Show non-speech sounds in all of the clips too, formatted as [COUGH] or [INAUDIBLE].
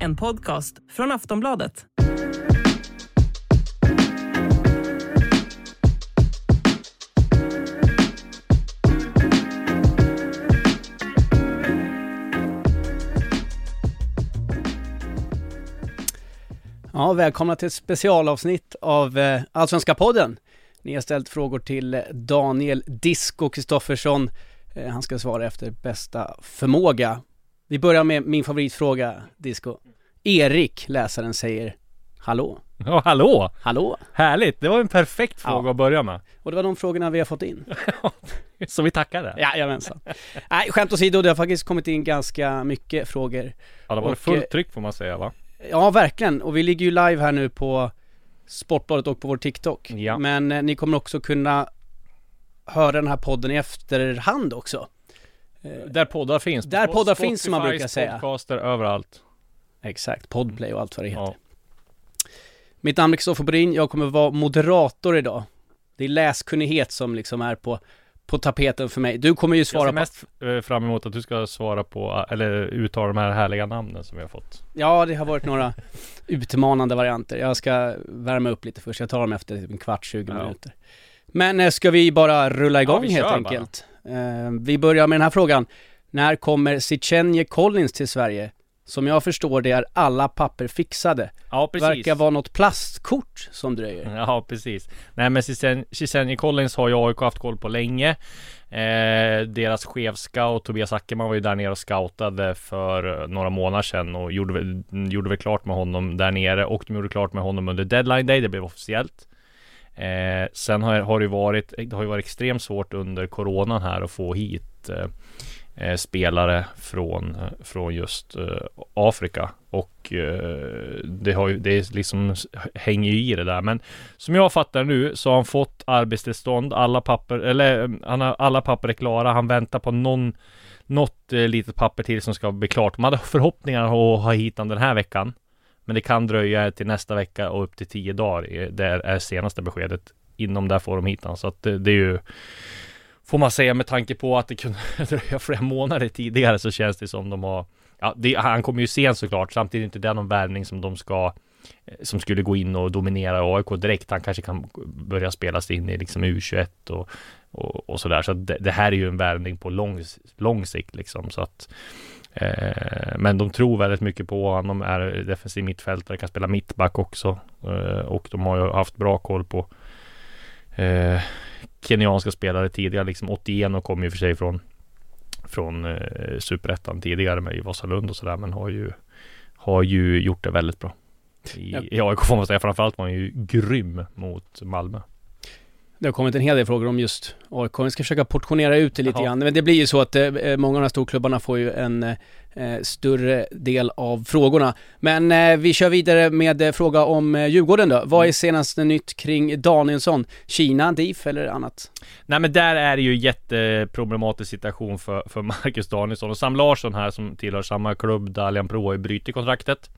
En podcast från Aftonbladet. Ja, välkomna till ett specialavsnitt av eh, Allsvenska podden. Ni har ställt frågor till Daniel Disco Kristoffersson. Eh, han ska svara efter bästa förmåga. Vi börjar med min favoritfråga, Disco. Erik, läsaren, säger Hallå? Ja, hallå! Hallå? Härligt! Det var en perfekt fråga Ja. att börja med. Och det var de frågorna vi har fått in. [LAUGHS] Så vi tackar det. Jajamensan. Nej, skämt åsido, det har faktiskt kommit in ganska mycket frågor. Ja, det var Och, fullt eh, tryck får man säga va? Ja, verkligen. Och vi ligger ju live här nu på Sportbladet och på vår TikTok. Ja. Men eh, ni kommer också kunna höra den här podden i efterhand också. Där poddar finns. Där På poddar Spotify, finns, som man brukar säga. podcaster överallt. Exakt, Podplay och allt vad det heter. Ja. Mitt namn är Kristoffer Borin, jag kommer vara moderator idag. Det är läskunnighet som liksom är på, på tapeten för mig. Du kommer ju Jag svara ser på... mest eh, fram emot att du ska svara på, eller uttala de här härliga namnen som vi har fått. Ja, det har varit några [LAUGHS] utmanande varianter. Jag ska värma upp lite först. Jag tar dem efter en kvart, 20 Ja. minuter. Men eh, ska vi bara rulla igång vi helt enkelt? Eh, vi börjar med den här frågan. När kommer Sichenje Collins till Sverige? Som jag förstår det är alla papper fixade. Ja, precis. Verkar vara något plastkort som dröjer. [LAUGHS] Ja, precis. Nej men Cisenje Collins har ju AIK haft koll på länge. Eh, deras chefscout Tobias Ackerman var ju där nere och scoutade för eh, några månader sedan och gjorde gjorde väl klart med honom där nere och de gjorde klart med honom under deadline day. Det blev officiellt. Eh, sen har, har det ju varit, det har ju varit extremt svårt under coronan här att få hit eh, eh spelare från, eh, från just eh, Afrika och eh, det har ju, det liksom hänger ju i det där men som jag fattar nu så har han fått arbetstillstånd, alla papper, eller han har, alla papper är klara, han väntar på någon något eh, litet papper till som ska bli klart. Man hade förhoppningar att ha hit han den här veckan. Men det kan dröja till nästa vecka och upp till tio dagar. Det är- senaste beskedet. Inom där får de hit han. Så att det, det är ju Får man säga med tanke på att det kunde [LAUGHS] dröja flera månader tidigare så känns det som de har Ja, det, han kommer ju sent såklart. Samtidigt är inte det någon värvning som de ska eh, som skulle gå in och dominera AIK direkt. Han kanske kan börja spelas in i liksom U21 och, och, och sådär. Så det, det här är ju en värvning på lång, lång sikt liksom. Så att, men de tror väldigt mycket på honom. De är defensiv mittfältare, kan spela mittback också. Eh, och de har ju haft bra koll på eh, kenyanska spelare tidigare. Liksom 81 och kom ju för sig från från eh, superettan tidigare med i Vasalund och sådär. Men har ju har ju gjort det väldigt bra. I, Ja. i AIK får man säga. Framförallt var han ju grym mot Malmö. Det har kommit en hel del frågor om just AIK. Vi ska försöka portionera ut det lite Jaha. grann. Men det blir ju så att eh, många av de här storklubbarna får ju en eh, större del av frågorna. Men eh, vi kör vidare med eh, fråga om eh, Djurgården då. Vad är senaste nytt kring Danielsson? Kina, DIF eller annat? Nej men där är det ju jätteproblematisk situation för, för [LAUGHS] Marcus Danielsson och Sam Larsson här som tillhör samma klubb där Allian Pro har ju brutit kontraktet.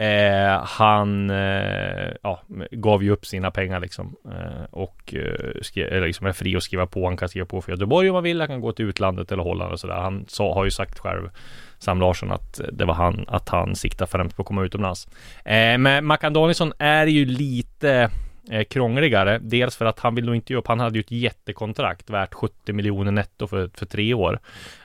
Eh, han eh, ja, gav ju upp sina pengar liksom eh, och eh, skrev, eller liksom är fri att skriva på. Han kan skriva på för Göteborg om han vill. Han kan gå till utlandet eller Holland och sådär. Han sa, har ju sagt själv Sam Larsson att det var han, att han siktar främst på att komma utomlands. Eh, men Mackan Danielsson är ju lite eh, krångligare. Dels för att han vill nog inte ge upp. Han hade ju ett jättekontrakt värt 70 miljoner netto för, för tre år.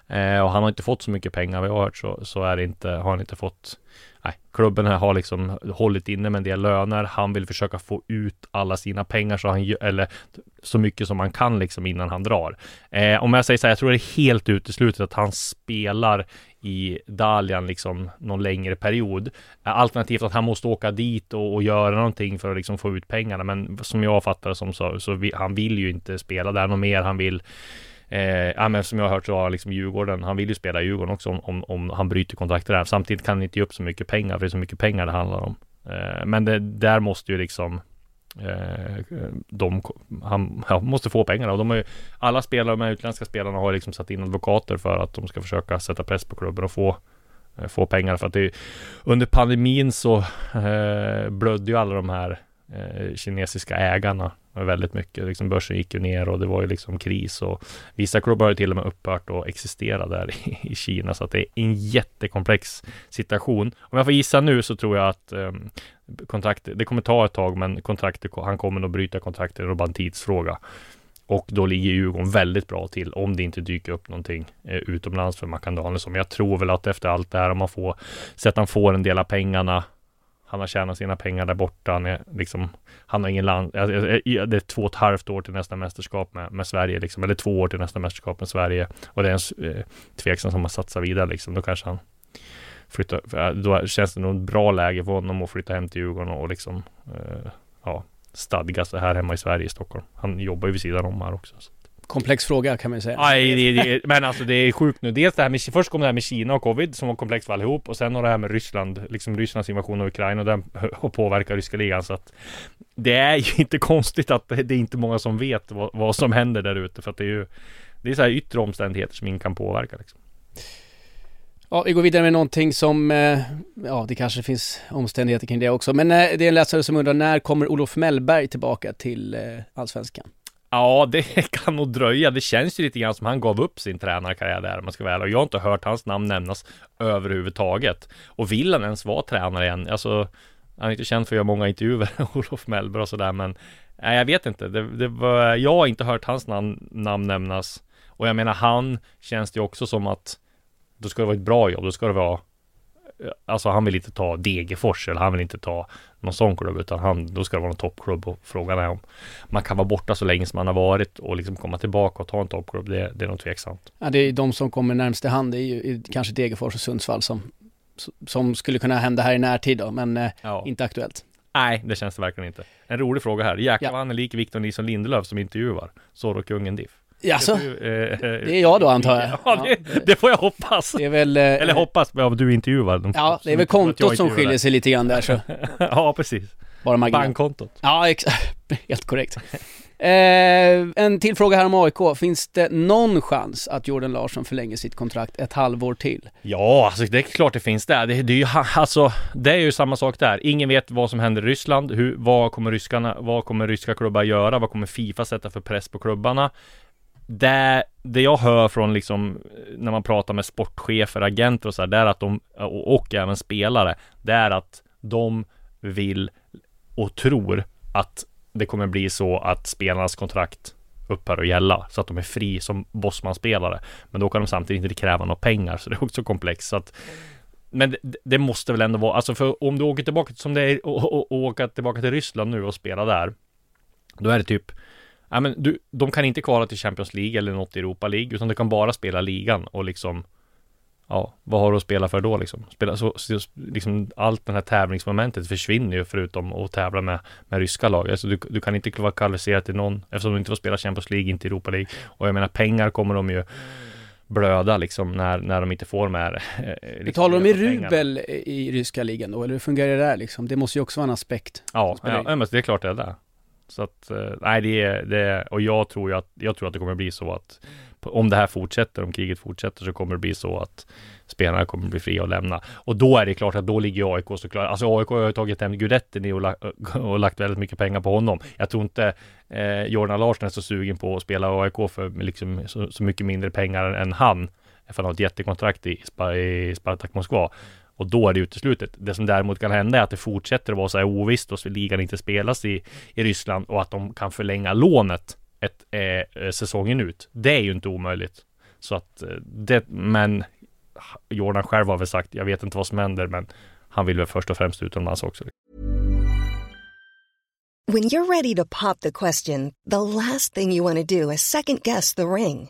Eh, och han har inte fått så mycket pengar. Vad jag har hört så, så är det inte, har han inte fått Nej, klubben här har liksom hållit inne med en del löner. Han vill försöka få ut alla sina pengar så han eller så mycket som han kan liksom innan han drar. Eh, om jag säger så här, jag tror det är helt uteslutet att han spelar i Dalian liksom någon längre period. Eh, alternativt att han måste åka dit och, och göra någonting för att liksom få ut pengarna. Men som jag fattar det som så, så vi, han vill ju inte spela där något mer. Han vill Eh, ja, men som jag har hört så har liksom Djurgården, han vill ju spela i Djurgården också om, om, om han bryter kontraktet där. Samtidigt kan han inte ge upp så mycket pengar, för det är så mycket pengar det handlar om. Eh, men det, där måste ju liksom eh, de, han, [LAUGHS] han, måste få pengarna och de har ju, alla spelare, de utländska spelarna har liksom satt in advokater för att de ska försöka sätta press på klubben och få eh, få pengar för att det under pandemin så eh, blödde ju alla de här eh, kinesiska ägarna väldigt mycket. Liksom börsen gick ju ner och det var ju liksom kris och vissa klubbar har till och med upphört att existera där [LAUGHS] i, i Kina så att det är en jättekomplex situation. Om jag får gissa nu så tror jag att eh, kontraktet, det kommer ta ett tag men kontraktet, han kommer nog bryta kontraktet, det är bara en tidsfråga. Och då ligger Djurgården väldigt bra till om det inte dyker upp någonting eh, utomlands för Mackan Danielsson. Men jag tror väl att efter allt det här, om man får, så att han får en del av pengarna han har tjänat sina pengar där borta. Han, är liksom, han har ingen land. Alltså, eh, eh, det är två och ett halvt år till nästa mästerskap med, med Sverige, liksom, eller två år till nästa mästerskap med Sverige. Och det är en eh, tveksam som har satsat vidare, liksom. Då kanske han flyttar. Eh, då känns det nog ett bra läge för honom att flytta hem till Djurgården och liksom, eh, ja, stadga sig här hemma i Sverige, i Stockholm. Han jobbar ju vid sidan om här också. Så komplex fråga kan man säga. Nej, det, det, men alltså det är sjukt nu. Dels det här med, först kom det här med Kina och covid som var komplext för allihop och sen har det här med Ryssland, liksom Rysslands invasion av Ukraina och den och påverkar ryska ligan så att det är ju [LAUGHS] inte konstigt att det, är inte många som vet vad, vad som händer där ute för att det är ju det är så här yttre omständigheter som ingen kan påverka liksom. Ja, vi går vidare med någonting som, eh, ja det kanske finns omständigheter kring det också, men eh, det är en läsare som undrar när kommer Olof Mellberg tillbaka till eh, Allsvenskan? Ja, det [LAUGHS] kan nog dröja. Det känns ju lite grann som han gav upp sin tränarkarriär där, om man ska vara ärlig. Och jag har inte hört hans namn nämnas överhuvudtaget. Och vill han ens vara tränare igen? Alltså, han är inte känd för att göra många intervjuer, [LAUGHS] Olof Mellberg och sådär, men nej, jag vet inte. Det, det var, jag har inte hört hans namn, namn nämnas. Och jag menar, han känns det ju också som att då ska det vara ett bra jobb, då ska det vara Alltså han vill inte ta Degerfors eller han vill inte ta någon sån klubb utan han, då ska det vara en toppklubb och frågan är om man kan vara borta så länge som man har varit och liksom komma tillbaka och ta en toppklubb. Det, det är nog tveksamt. Ja, det är de som kommer närmast i hand. Det är ju kanske Degerfors och Sundsvall som, som skulle kunna hända här i närtid då, men eh, ja. inte aktuellt. Nej, det känns det verkligen inte. En rolig fråga här. Jäklar ja. vad han är lik Victor Nilsson Lindelöf som intervjuar Zorro-kungen Diff. Jaså? Eh, det är jag då antar jag? Ja, det, det får jag hoppas. Det är väl... Eh, Eller hoppas, ja, du intervjuar. Ja, det är väl kontot som skiljer sig lite grann där så. [LAUGHS] ja, precis. Bara marginal. Bankkontot. Ja, exakt. [LAUGHS] Helt korrekt. Eh, en till fråga här om AIK. Finns det någon chans att Jordan Larsson förlänger sitt kontrakt ett halvår till? Ja, alltså det är klart det finns där. Det, det, är ju, [LAUGHS] alltså, det är ju samma sak där. Ingen vet vad som händer i Ryssland. Hur, vad, kommer ryskarna, vad kommer ryska klubbar göra? Vad kommer Fifa sätta för press på klubbarna? Det, det jag hör från liksom när man pratar med sportchefer, agenter och så här, det är att de, och, och även spelare, det är att de vill och tror att det kommer bli så att spelarnas kontrakt upphör att gälla så att de är fri som bossmanspelare. Men då kan de samtidigt inte kräva några pengar [LAUGHS] så det är också komplext. Så att, men det, det måste väl ändå vara, alltså för om du åker tillbaka som det är och, och, och åka tillbaka till Ryssland nu och spela där. Då är det typ ja, men du, de kan inte kvala till Champions League eller något Europa League, utan de kan bara spela ligan och liksom Ja, vad har du att spela för då liksom? Spela, så, så, liksom allt det här tävlingsmomentet försvinner ju förutom att tävla med, med ryska lag. Alltså du, du kan inte vara kvalificerad till någon eftersom du inte får spela Champions League, inte Europa League. Och jag menar pengar kommer de ju blöda liksom när, när de inte får de här eh, liksom, Talar de i rubel i ryska ligan då, eller hur fungerar det där liksom? Det måste ju också vara en aspekt. Ja, ja, ja men det är klart det är det. Så att, eh, nej det är, det är, och jag tror ju att, jag tror att det kommer bli så att om det här fortsätter, om kriget fortsätter så kommer det bli så att spelarna kommer bli fria att lämna. Och då är det klart att då ligger AIK såklart, alltså AIK har ju tagit hem gudetten och, la, [LAUGHS] och lagt väldigt mycket pengar på honom. Jag tror inte eh, Jordan Larsson är så sugen på att spela AIK för liksom så, så mycket mindre pengar än han. För han har ett jättekontrakt i, i Spartak Moskva. Och då är det uteslutet. Det som däremot kan hända är att det fortsätter att vara så här ovisst och ligan inte spelas i, i Ryssland och att de kan förlänga lånet ett, eh, eh säsongen ut. Det är ju inte omöjligt. Så att eh, det, men Jordan själv har väl sagt, jag vet inte vad som händer, men han vill väl först och främst utomlands också. When you're ready to pop the question, the last thing you want to do is second guess the ring.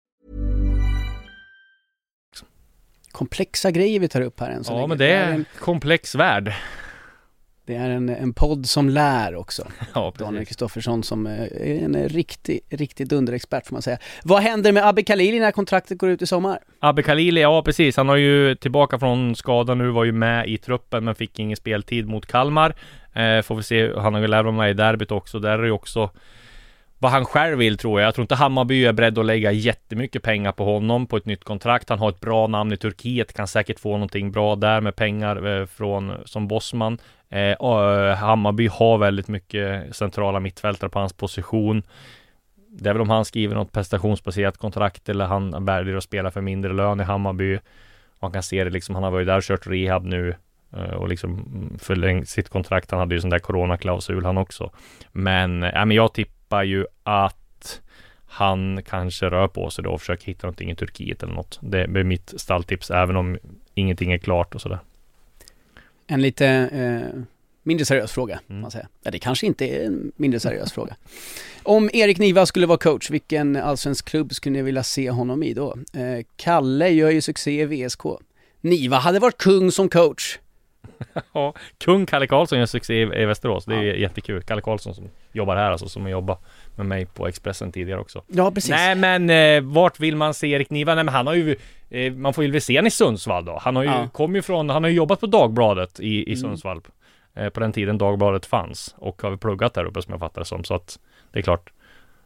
Komplexa grejer vi tar upp här än så Ja, länge. men det är en, komplex värld. det är en, en podd som lär också. [LAUGHS] Ja, Daniel. Kristoffersson som eh, är en riktig, riktig dunderexpert får man säga. Vad händer med Abbe Khalili när kontraktet går ut i sommar? Abbe Khalili, ja precis. Han har ju tillbaka från skada nu, var ju med i truppen men fick ingen speltid mot Kalmar. Eh, får vi se, han har ju lärt med i derbyt också. Där är det ju också vad han själv vill tror jag. Jag tror inte Hammarby är beredd att lägga jättemycket pengar på honom på ett nytt kontrakt. Han har ett bra namn i Turkiet, kan säkert få någonting bra där med pengar eh, från som Bosman Eh, och, eh, Hammarby har väldigt mycket centrala mittfältare på hans position. Det är väl om han skriver något prestationsbaserat kontrakt eller han väljer att spela för mindre lön i Hammarby. Man kan se det liksom, han har varit där och kört rehab nu eh, och liksom mm, förlängt sitt kontrakt. Han hade ju sån där coronaklausul han också. Men, äh, men jag tippar ju att han kanske rör på sig då och försöker hitta någonting i Turkiet eller något. Det är mitt stalltips, även om ingenting är klart och sådär. En lite eh, mindre seriös fråga, Mm. man säger. Ja, det kanske inte är en mindre seriös fråga. Om Erik Niva skulle vara coach, vilken allsvensk klubb skulle ni vilja se honom i då? Eh, Kalle gör ju succé i VSK. Niva hade varit kung som coach. [LAUGHS] Ja, kung Kalle Karlsson gör succé i, i Västerås. Det är Ja. jättekul. Kalle Karlsson som jobbar här alltså, som jobbar med mig på Expressen tidigare också. Ja, precis. Nej men eh, vart vill man se Erik Niva? Nej men han har ju eh, Man får ju väl se han i Sundsvall då. Han har ju, Ja. kom ju från, han har ju jobbat på Dagbladet i, i Mm. Sundsvall. Eh, på den tiden Dagbladet fanns. Och har väl pluggat där uppe som jag fattar det som. Så att det är klart.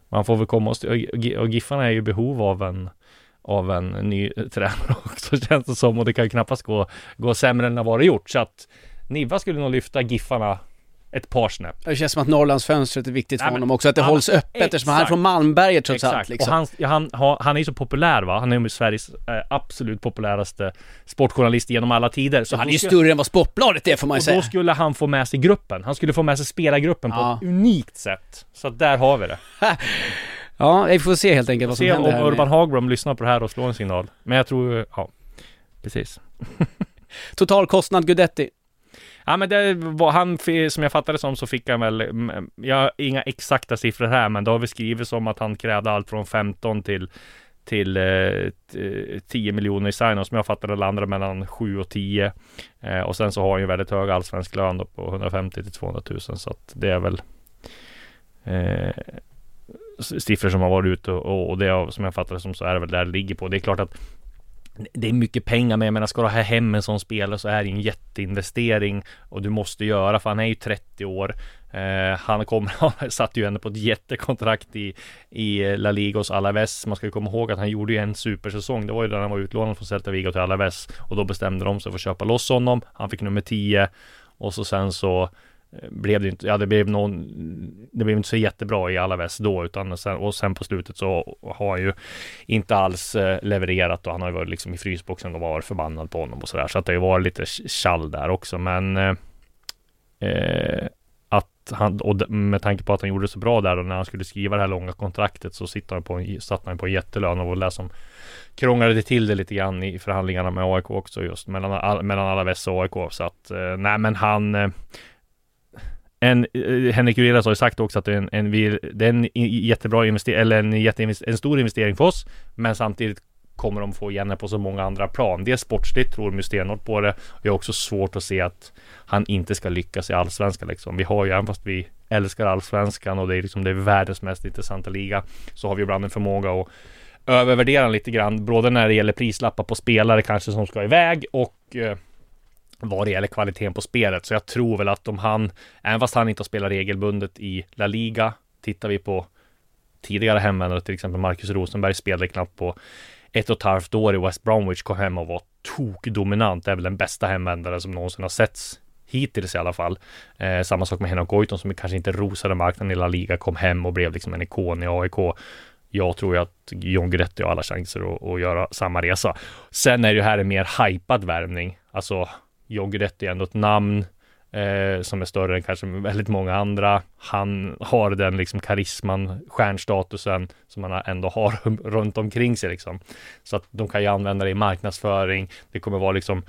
Man får väl komma och, och, och Giffarna är ju i behov av en av en ny tränare [LAUGHS] också känns det som och det kan ju knappast gå, gå sämre än det har varit gjort så att Niva skulle nog lyfta Giffarna ett par snäpp. Det känns som att Norrlandsfönstret är viktigt för Nej, honom också, att det Ja, hålls öppet eftersom han är exakt. från Malmberget trots Exakt, allt. Liksom. och han, ja, han, han är ju så populär va? Han är ju Sveriges eh, absolut populäraste sportjournalist genom alla tider. Så han är ju skulle- större än vad Sportbladet är får man ju Och säga. då skulle han få med sig gruppen. Han skulle få med sig spelargruppen på Ja. ett unikt sätt. Så där har vi det. [LAUGHS] Ja, vi får se helt enkelt vad som Se om händer här Urban med Hagblom lyssnar på det här och slår en signal. Men jag tror, ja, precis. [LAUGHS] totalkostnad Gudetti. Ja men det var han, som jag fattade som så fick han väl, mm, jag har inga exakta siffror här men då har vi skrivit som att han krävde allt från 15 till till eh, t- 10 miljoner i sign som jag fattade landade mellan 7 och 10 eh, och sen så har han ju väldigt hög allsvensk lön då på 150 till 200 000 så att det är väl eh, siffror som har varit ute och, och det som jag fattar det som så är det väl där det ligger på. Det är klart att det är mycket pengar men jag menar ska du ha hem en sån spelare så är det ju en jätteinvestering och du måste göra för han är ju 30 år. Eh, han kommer, [LAUGHS] han satt ju ändå på ett jättekontrakt i, i eh, La Liga hos Alaves. Man ska ju komma ihåg att han gjorde ju en supersäsong. Det var ju när han var utlånad från Celta Vigo till Alaves och då bestämde de sig för att köpa loss honom. Han fick nummer 10 och så sen så Eh, blev det inte, ja det blev någon, det blev inte så jättebra i Alaves då utan sen, och sen på slutet så har han ju inte alls eh, levererat och han har ju varit liksom i frysboxen och varit förbannad på honom och sådär. Så att det har ju varit lite tjall där också. Men eh, eh att han, och med tanke på att han gjorde det så bra där och när han skulle skriva det här långa kontraktet så satt han på en, satt han på en jättelön och det som krånglade till det lite grann i förhandlingarna med AIK också just mellan, mellan Alaves och AIK så att eh, nej men han eh, en, eh, Henrik Jurilas har ju sagt också att det är en, en, det är en jättebra investering, eller en, jätteinvest- en stor investering för oss, men samtidigt kommer de få igen det på så många andra plan. Det är sportsligt tror de ju stenhårt på det. Jag har också svårt att se att han inte ska lyckas i allsvenskan liksom. Vi har ju, även fast vi älskar allsvenskan och det är liksom det är världens mest intressanta liga, så har vi ibland en förmåga att övervärdera den lite grann, både när det gäller prislappar på spelare kanske som ska iväg och eh, vad det gäller kvaliteten på spelet. Så jag tror väl att om han, även fast han inte har spelat regelbundet i La Liga, tittar vi på tidigare hemvändare, till exempel Marcus Rosenberg spelade knappt på ett och ett halvt år i West Bromwich, kom hem och var tokdominant. Det är väl den bästa hemvändare som någonsin har setts hittills i alla fall. Eh, samma sak med Henok Goitom som kanske inte rosade marknaden i La Liga, kom hem och blev liksom en ikon i AIK. Jag tror ju att John Guidetti har alla chanser att, att göra samma resa. Sen är det ju här en mer hypad värvning. Alltså John är ändå ett namn eh, som är större än kanske väldigt många andra. Han har den liksom karisman, stjärnstatusen som han ändå har [LAUGHS] runt omkring sig liksom. Så att de kan ju använda det i marknadsföring. Det kommer vara liksom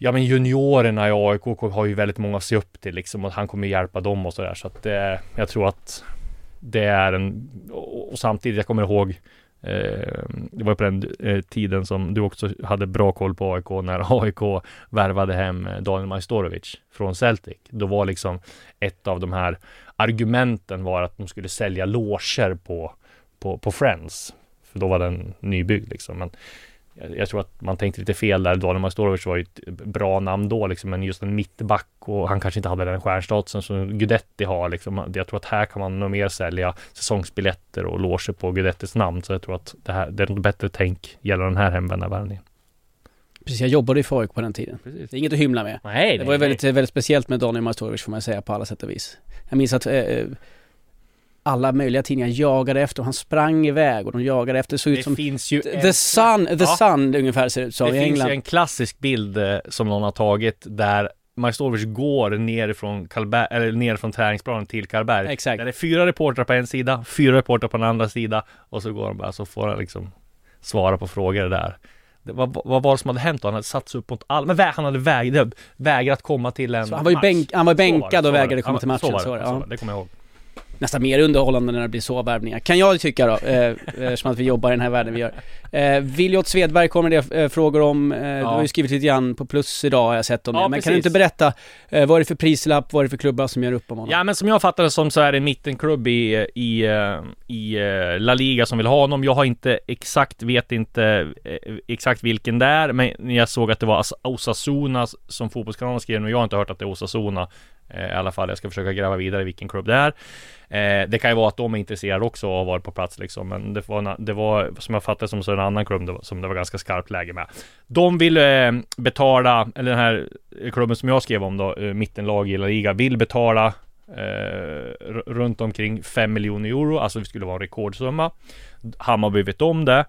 Ja men juniorerna i AIK har ju väldigt många att se upp till liksom och han kommer hjälpa dem och sådär så att det, jag tror att det är en och samtidigt jag kommer ihåg Eh, det var på den eh, tiden som du också hade bra koll på AIK när [LAUGHS] AIK värvade hem eh, Daniel Majstorovic från Celtic. Då var liksom ett av de här argumenten var att de skulle sälja loger på, på, på Friends. För då var den nybyggd liksom. Men jag tror att man tänkte lite fel där. Daniel Majstorovic var ju ett bra namn då liksom, men just en mittback och han kanske inte hade den stjärnstatusen som Gudetti har liksom. Jag tror att här kan man nog mer sälja säsongsbiljetter och loger på Gudettis namn. Så jag tror att det här, det är något bättre tänk gällande den här hemvändarvärvningen. Precis, jag jobbade i FAIK på den tiden. Precis. Det är inget att hymla med. Nej, det var ju väldigt, väldigt speciellt med Daniel Majstorovic får man säga på alla sätt och vis. Jag minns att eh, eh alla möjliga tidningar jagade efter och han sprang iväg och de jagade efter, det såg ut som finns ju The en... Sun, The ja. Sun ungefär ser det ut som i England. Det finns ju en klassisk bild eh, som någon har tagit där Majstorovic går nerifrån, eller nerifrån träningsplanen till Karlberg. Exakt. Där det är fyra reportrar på en sida, fyra reportrar på den andra sida och så går han bara så får han liksom svara på frågor där. Det, vad, vad var det som hade hänt då? Han hade satts upp mot alla, men vä han hade vägrat, vägrat komma till en så han var ju bänk, han var bänkad och vägrade komma till matchen. Så var det, så var det, ja. det kommer jag ihåg nästan mer underhållande när det blir så värvningar, kan jag tycka då, eh, eftersom att vi jobbar i den här världen vi gör. Eh, Viljot Svedberg kommer det eh, frågor om, eh, ja. du har ju skrivit lite grann på plus idag har jag sett om ja, det, men precis. kan du inte berätta, eh, vad är det för prislapp, vad är det för klubbar som gör upp om honom? Ja men som jag fattar det som så är det en mittenklubb i, i, eh, i eh, La Liga som vill ha honom, jag har inte exakt, vet inte exakt vilken det är, men jag såg att det var Osasuna som fotbollskanalen skrev och jag har inte hört att det är Osasuna Eh, i alla fall, jag ska försöka gräva vidare vilken klubb det är. Eh, det kan ju vara att de är intresserade också av att vara på plats liksom, men det var, det var som jag fattade som så en annan klubb det som det var ganska skarpt läge med. De vill eh, betala, eller den här klubben som jag skrev om då, eh, mittenlag i La Liga, vill betala eh, runt omkring 5 miljoner euro, alltså det skulle vara en rekordsumma. Hammarby vet om det.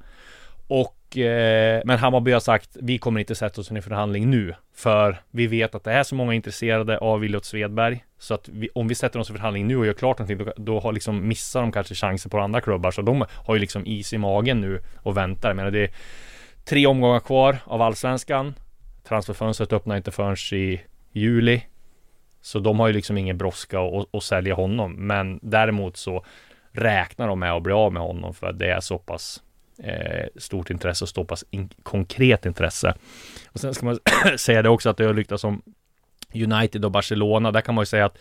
Och, eh, men Hammarby har sagt, vi kommer inte sätta oss i en förhandling nu. För vi vet att det är så många intresserade av Williot Svedberg. Så att vi, om vi sätter oss i förhandling nu och gör klart någonting, då, då har liksom, missar de kanske chanser på andra klubbar. Så de har ju liksom is i magen nu och väntar. Jag menar, det är tre omgångar kvar av allsvenskan. Transferfönstret öppnar inte förrän i juli. Så de har ju liksom ingen brådska att sälja honom. Men däremot så räknar de med att bli av med honom för att det är så pass eh, stort intresse och så pass in konkret intresse. Och sen ska man [CLEARS THROAT] säga det också att det har ryktats om United och Barcelona. Där kan man ju säga att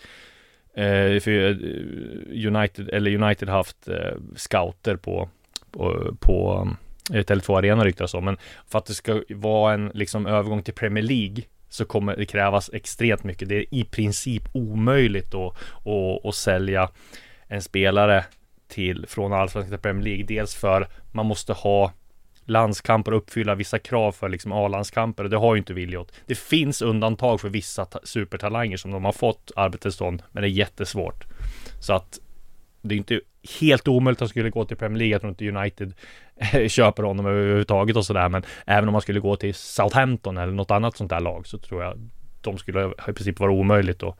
eh, för eh, United, eller United haft eh, scouter på, på, på eh, Tele2 Arena ryktas om. Men för att det ska vara en liksom övergång till Premier League så kommer det krävas extremt mycket. Det är i princip omöjligt att, att, att sälja en spelare till från allsvenskan till Premier League. Dels för man måste ha landskamper och uppfylla vissa krav för liksom A-landskamper och det har ju inte Viljot. Det finns undantag för vissa supertalanger som de har fått arbetstillstånd, men det är jättesvårt. Så att det är inte helt omöjligt att han skulle gå till Premier League. Jag tror inte United eh, [LAUGHS] köper honom överhuvudtaget och sådär, men även om man skulle gå till Southampton eller något annat sånt där lag så tror jag de skulle i princip vara omöjligt att,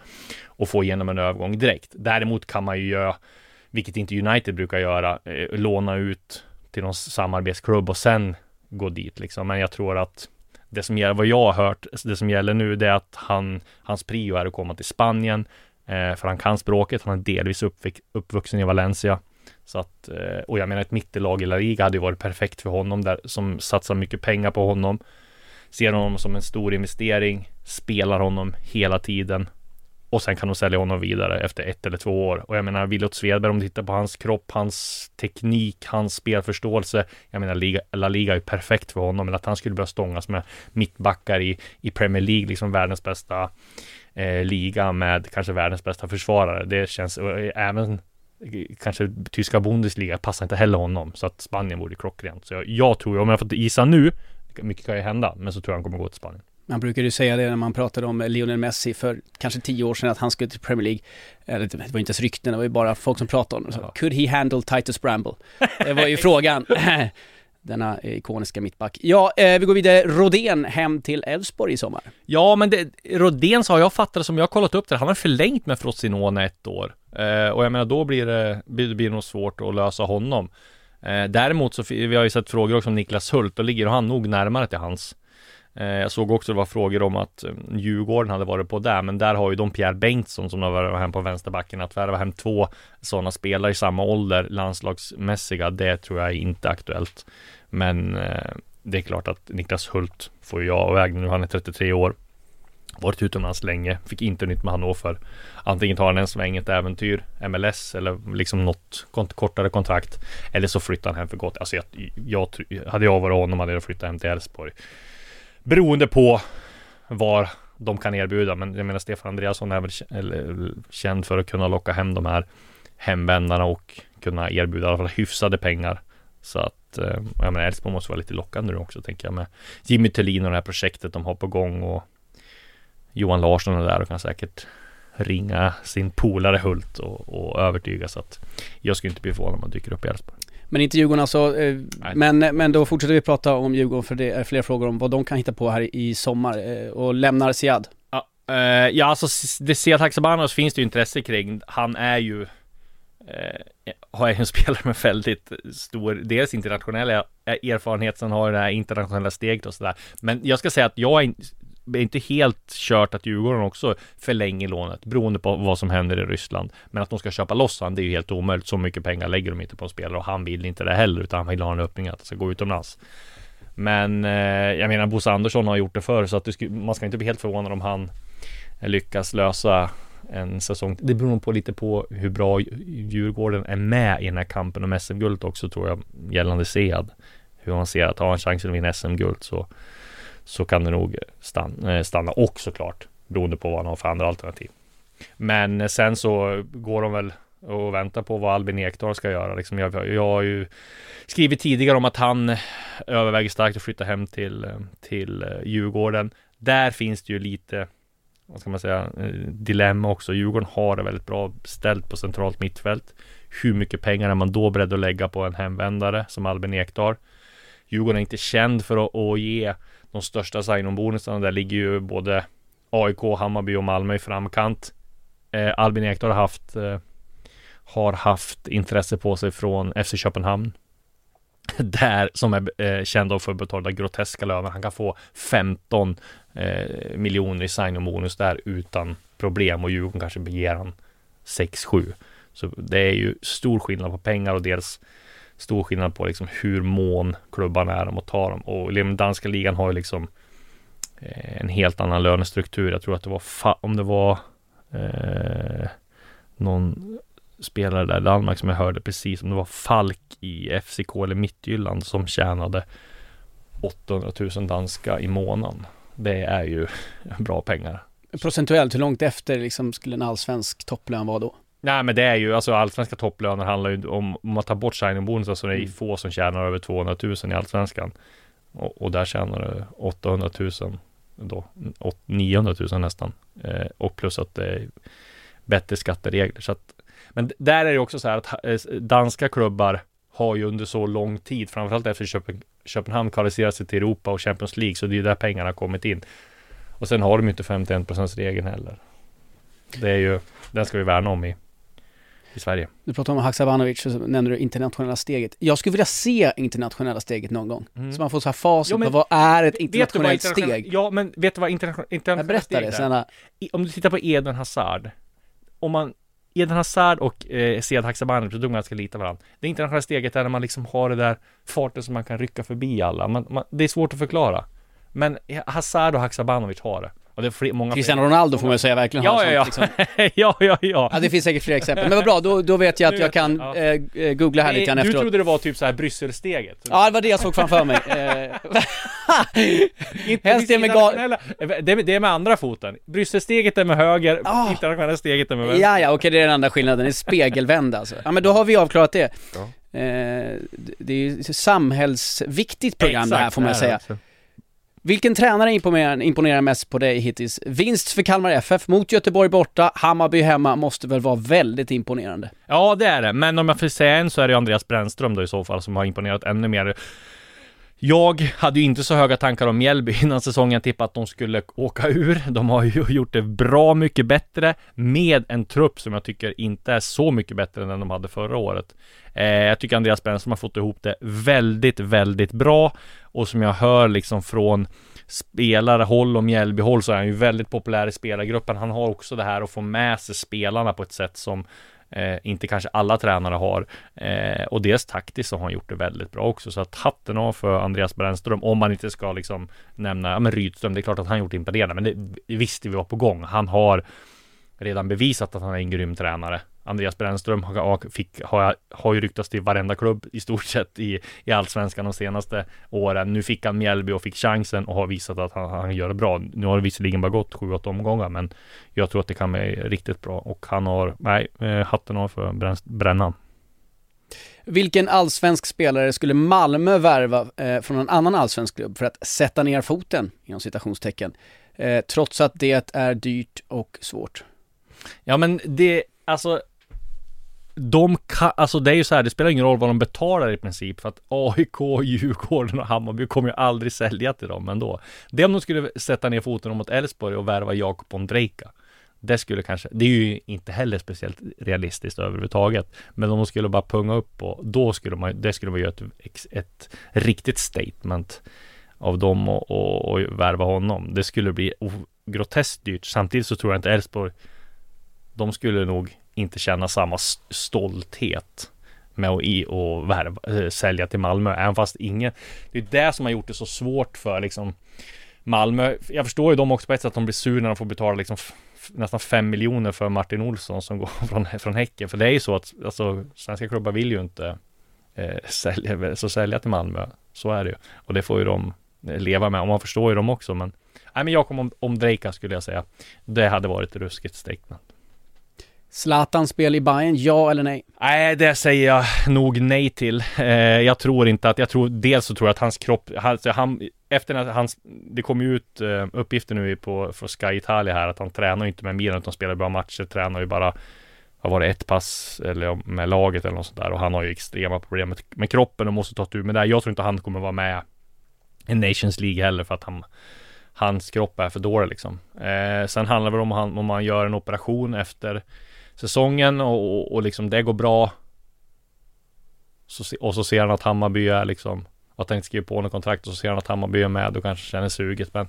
att få igenom en övergång direkt. Däremot kan man ju göra, vilket inte United brukar göra, eh, låna ut till någon samarbetsklubb och sen gå dit liksom. Men jag tror att det som gäller, vad jag har hört, det som gäller nu det är att han, hans prio är att komma till Spanien. Eh, för han kan språket, han är delvis uppvux, uppvuxen i Valencia. Så att, eh, och jag menar ett mittelag i La Liga hade ju varit perfekt för honom där, som satsar mycket pengar på honom. Ser honom som en stor investering, spelar honom hela tiden och sen kan de sälja honom vidare efter ett eller två år. Och jag menar, Williot Svedberg, om du tittar på hans kropp, hans teknik, hans spelförståelse. Jag menar, Liga, La Liga är perfekt för honom. Men att han skulle börja stångas med mittbackar i, i Premier League, liksom världens bästa eh, liga med kanske världens bästa försvarare. Det känns, och eh, även eh, kanske tyska Bundesliga passar inte heller honom. Så att Spanien vore klockrent. Så jag, jag tror, om jag får gissa nu, mycket kan ju hända, men så tror jag han kommer gå till Spanien. Man brukade ju säga det när man pratade om Lionel Messi för kanske tio år sedan att han skulle till Premier League. Eller det var inte ens rykten, det var ju bara folk som pratade om det. Så, Could he handle Titus Bramble? Det var ju [LAUGHS] frågan. [LAUGHS] denna ikoniska mittback. Ja, eh, vi går vidare. Rodén hem till Elfsborg i sommar. Ja, men det, Rodéns har jag fattat som jag har kollat upp det, han har förlängt med Frosinone ett år. Eh, och jag menar då blir det, blir, blir det nog svårt att lösa honom. Eh, däremot så, vi har ju sett frågor också om Niklas Hult, då ligger han nog närmare till hans. Eh, jag såg också det var frågor om att eh, Djurgården hade varit på där, men där har ju de Pierre Bengtsson som har varit hem på vänsterbacken. Att värva hem två sådana spelare i samma ålder, landslagsmässiga, det tror jag är inte aktuellt. Men eh, det är klart att Niklas Hult får jag och nu, han är 33 år. Varit utomlands länge, fick inte nytt med Hannover. Antingen tar han en sväng, ett äventyr, MLS eller liksom något kont kortare kontrakt. Eller så flyttar han hem för gott. Alltså jag, jag, hade jag varit honom hade jag flyttat hem till Elfsborg. Beroende på vad de kan erbjuda. Men jag menar Stefan Andreasson är väl känd för att kunna locka hem de här hemvändarna och kunna erbjuda i alla fall hyfsade pengar. Så att, eh, jag menar Elfsborg måste vara lite lockande nu också tänker jag med Jimmy Tillin och det här projektet de har på gång och Johan Larsson är där och kan säkert ringa sin polare Hult och, och övertyga så att jag skulle inte bli förvånad om han dyker upp i Elfsborg. Men inte Djurgården alltså, eh, men, men då fortsätter vi prata om Djurgården för det är fler frågor om vad de kan hitta på här i sommar eh, och lämnar Siad. Ja, eh, ja alltså det Siad Haksabanovic finns det ju intresse kring. Han är ju eh, har en [LAUGHS] spelare med väldigt stor, dels internationell erfarenhet, sen har det här internationella steget och sådär. Men jag ska säga att jag är är inte helt kört att Djurgården också förlänger lånet beroende på vad som händer i Ryssland. Men att de ska köpa loss han, det är ju helt omöjligt. Så mycket pengar lägger de inte på en spelare och han vill inte det heller utan han vill ha en öppning att det ska gå utomlands. Men eh, jag menar Bosse Andersson har gjort det förr så att sku, man ska inte bli helt förvånad om han lyckas lösa en säsong. Det beror nog på lite på hur bra Djurgården är med i den här kampen om SM-guld också tror jag gällande Sead. Hur han ser att ha en chans att vinna SM-guld så så kan det nog stanna, eh, stanna och såklart beroende på vad han har för andra alternativ. Men sen så går de väl och väntar på vad Albin Ekdal ska göra. Liksom jag, jag har ju skrivit tidigare om att han överväger starkt att flytta hem till, till eh, Djurgården. Där finns det ju lite, vad ska man säga, eh, dilemma också. Djurgården har det väldigt bra ställt på centralt mittfält. Hur mycket pengar är man då beredd att lägga på en hemvändare som Albin Ekdal? Djurgården är inte känd för att, att ge de största sign-on-bonusarna. Där ligger ju både AIK, Hammarby och Malmö i framkant. Eh, Albin Ekdal har haft eh, har haft intresse på sig från FC Köpenhamn. [LAUGHS] Där, som är eh, känd för att betala groteska löner. Han kan få 15 eh, miljoner i sign-on-bonus där utan problem och Djurgården kanske beger han 6-7. Så det är ju stor skillnad på pengar och dels stor skillnad på liksom hur mån klubbarna är om att ta dem. Och den danska ligan har ju liksom eh, en helt annan lönestruktur. Jag tror att det var, om det var eh, någon spelare där i Danmark som jag hörde precis, om det var Falk i FCK eller Midtjylland som tjänade 800 000 danska i månaden. Det är ju [LAUGHS] bra pengar. Procentuellt, hur långt efter liksom skulle en allsvensk topplön vara då? Nej men det är ju, alltså allsvenska topplöner handlar ju om, om man tar bort signing-bonusar så det är mm. få som tjänar över 200 000 i allsvenskan. Och, och där tjänar du 800 000 då, 900 000 nästan. Eh, och plus att det är bättre skatteregler. Så att, men där är det också så här att eh, danska klubbar har ju under så lång tid, framförallt efter Köpen, Köpenhamn kvalificerat sig till Europa och Champions League, så det är ju där pengarna har kommit in. Och sen har de ju inte 51% regeln heller. Det är ju, den ska vi värna om i i Sverige. Du pratar om Haksabanovic, så nämner du internationella steget. Jag skulle vilja se internationella steget någon gång. Mm. Så man får så här facit på vad är ett internationellt steg? Ja, men vet du vad internationellt internationella steg är? Snälla. Om du tittar på Eden Hazard. Om man Eden Hazard och eh, Sead Haksabanovic, de ganska lika varandra. Det internationella steget är när man liksom har det där farten som man kan rycka förbi alla. Man, man, det är svårt att förklara. Men Hazard och Haksabanovic har det. Och det är fler, många Cristiano Ronaldo får man ju säga verkligen ja, ja, ja. Liksom. [LAUGHS] ja, ja, ja. Ja, det finns säkert fler exempel. Men vad bra, då, då vet jag att jag kan ja. eh, eh googla här lite grann efteråt. Du trodde det var typ så här Brysselsteget? Ja, det var det jag såg framför mig. [LAUGHS] Helst det med gal... Det, det är med andra foten. Brysselsteget är med höger, oh. internationella steget är med vänster. Ja, ja, okej, det är den andra skillnaden. Det är spegelvänd alltså. Ja, men då har vi avklarat det. Ja. Eh, det är ju samhällsviktigt program Exakt, det här får man säga. Också. Vilken tränare imponerar, imponerar mest på dig hittills? Vinst för Kalmar FF mot Göteborg borta, Hammarby hemma måste väl vara väldigt imponerande? Ja, det är det. Men om jag får säga en så är det Andreas Brännström då i så fall som har imponerat ännu mer. Jag hade ju inte så höga tankar om Mjällby [LAUGHS] innan säsongen. tippat tippade att de skulle åka ur. De har ju [LAUGHS] gjort det bra mycket bättre med en trupp som jag tycker inte är så mycket bättre än den de hade förra året. Eh, jag tycker Andreas Brännström har fått ihop det väldigt, väldigt bra och som jag hör liksom från spelare håll och Mjällby håll så är han ju väldigt populär i spelargruppen. Han har också det här att få med sig spelarna på ett sätt som eh, inte kanske alla tränare har. Eh, och dels taktiskt så har han gjort det väldigt bra också. Så att hatten av för Andreas Brännström, om man inte ska liksom nämna, ja men Rydström, det är klart att han gjort imponerande, men det visste vi var på gång. Han har redan bevisat att han är en grym tränare. Andreas Brännström har, fick, har, har ju ryktats till varenda klubb i stort [LAUGHS] sett i, i allsvenskan de senaste åren. Nu fick han Mjällby och fick chansen och har visat att han, han gör det bra. Nu har det visserligen bara gått sju, åtta omgångar, men jag tror att det kan bli riktigt bra och han har, nej, eh, hatten av för Brännan. Vilken allsvensk spelare skulle Malmö värva eh, från en annan allsvensk klubb för att sätta ner foten, inom citationstecken, eh, trots att det är dyrt och svårt? Ja men det, alltså de kan, alltså det är ju så här, det spelar ingen roll vad de betalar i princip för att AIK, Djurgården och Hammarby kommer ju aldrig sälja till dem ändå. Det om de skulle sätta ner foten mot Elfsborg och värva Jakob Ondrejka. Det skulle kanske, det är ju inte heller speciellt realistiskt överhuvudtaget. Men om de skulle bara punga upp och då skulle man, det skulle man göra ett, ett riktigt statement av dem och, och, och värva honom. Det skulle bli groteskt dyrt. Samtidigt så tror jag inte Elfsborg, de skulle nog inte känna samma stolthet med att i och värva, eh, sälja till Malmö, även fast ingen Det är det som har gjort det så svårt för liksom Malmö. Jag förstår ju dem också på ett sätt att de blir sur när de får betala liksom nästan 5 miljoner för Martin Olsson som [LAUGHS] går från, från Häcken. För det är ju så att alltså, svenska klubbar vill ju inte eh, sälja, så sälja till Malmö. Så är det ju. Och det får ju de eh, leva med. Och man förstår ju dem också. Men, nej, men Jakob om, om Drejka skulle jag säga. Det hade varit ruskigt strecknat. Zlatan spel i Bayern, ja eller nej? Nej, det säger jag nog nej till. Eh, jag tror inte att, jag tror, dels så tror jag att hans kropp, alltså han, efter att hans, det kom ju ut eh, uppgifter nu på, från Sky Italia här, att han tränar ju inte med Milan, utan spelar bra matcher, tränar ju bara, vad var det, ett pass eller med laget eller något sånt där. Och han har ju extrema problem med, med kroppen och måste ta tur med det. Jag tror inte han kommer vara med i Nations League heller, för att han, hans kropp är för dålig liksom. Eh, sen handlar det väl om han, om man gör en operation efter säsongen och, och, och liksom det går bra. Så, och så ser han att Hammarby är liksom, att han inte skriver på något kontrakt och så ser han att Hammarby är med och kanske känner suget. Men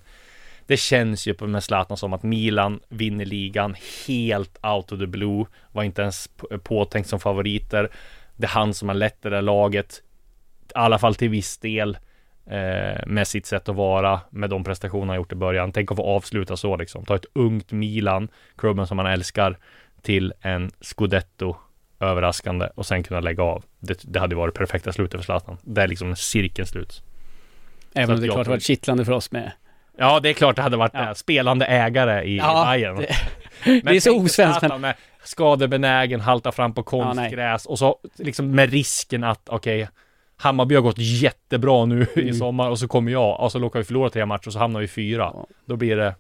det känns ju med Zlatan som att Milan vinner ligan helt out of the blue. Var inte ens påtänkt som favoriter. Det är han som har lett det där laget. I alla fall till viss del. Eh, med sitt sätt att vara, med de prestationer han gjort i början. Tänk att få avsluta så liksom. Ta ett ungt Milan, klubben som man älskar till en scudetto överraskande och sen kunna lägga av. Det, det hade varit perfekta slutet för Zlatan. Det är liksom cirkeln slut. Även om det klart det varit kittlande för oss med. Ja, det är klart det hade varit ja. det. Spelande ägare i ja, Bayern. Det, [LAUGHS] det är så osvenskt. Men... Med skadebenägen, halta fram på konstgräs ja, och så liksom med risken att okej, okay, Hammarby har gått jättebra nu mm. i sommar och så kommer jag och så råkar vi förlora tre matcher och så hamnar vi fyra. Då blir det...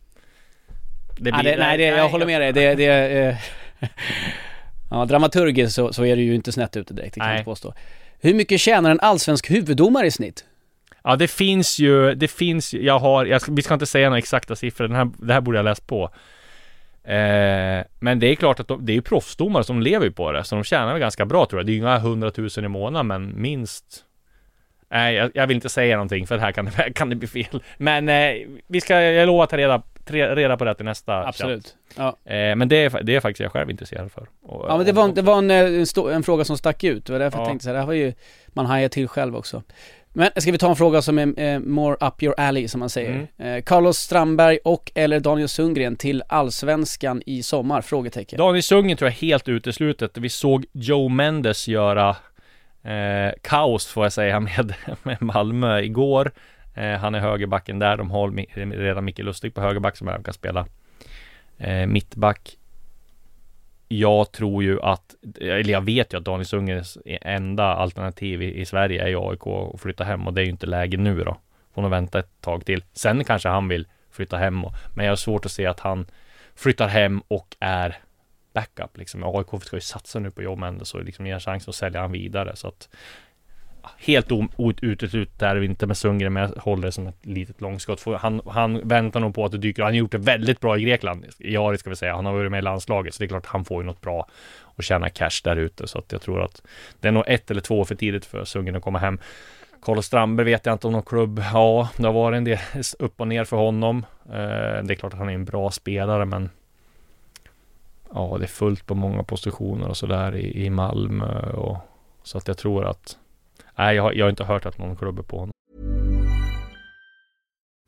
det blir, ja, det, nej, det, jag håller med dig. Det, det, eh, [LAUGHS] ja, dramaturgiskt så, så är det ju inte snett ute direkt, det kan jag påstå. Hur mycket tjänar en allsvensk huvuddomare i snitt? Ja, det finns ju, det finns ju, jag har, jag, vi ska inte säga några exakta siffror, den här, det här borde jag läst på. Eh, men det är klart att de, det är ju proffsdomare som lever på det, så de tjänar väl ganska bra tror jag. Det är ju inga hundratusen i månaden, men minst Nej, jag, jag, vill inte säga någonting för det här kan, [LAUGHS] kan det bli fel. Men eh, vi ska, jag lovar att ta reda reda på det till nästa Absolut. Ja. Eh, men det är, det är faktiskt jag själv intresserad för. Och, ja men det var, det var en, en, en, fråga som stack ut. Det var därför ja. jag tänkte så här, det här var ju, man hajar till själv också. Men ska vi ta en fråga som är eh, more up your alley som man säger. Mm. Eh, Carlos Strandberg och eller Daniel Sundgren till Allsvenskan i sommar? Frågetecken. Daniel Sundgren tror jag är helt uteslutet. Vi såg Joe Mendes göra eh, kaos får jag säga med, [LAUGHS] med Malmö igår. Eh, han är högerbacken där. De har redan Micke Lustig på högerback som även kan spela eh, mittback. Jag tror ju att, eller jag vet ju att Daniel Sundgrens enda alternativ i, i Sverige är ju AIK och flytta hem och det är ju inte läge nu då. Får nog vänta ett tag till. Sen kanske han vill flytta hem och, men jag har svårt att se att han flyttar hem och är backup liksom. AIK ska ju satsa nu på Joe Mendes och liksom ge chans att sälja han vidare så att Helt uteslutet är det inte med Sundgren men jag håller det som ett litet långskott. För han, han väntar nog på att det dyker Han har gjort det väldigt bra i Grekland. I Ari ska vi säga. Han har varit med i landslaget så det är klart han får ju något bra och tjäna cash där ute. Så att jag tror att det är nog ett eller två för tidigt för Sundgren att komma hem. Carlos Strandberg vet jag inte om någon klubb. Ja, det har varit en del upp och ner för honom. Eh, det är klart att han är en bra spelare men Ja, det är fullt på många positioner och sådär i, i Malmö och så att jag tror att Nej, jag har, jag har inte hört att någon klubbar på honom.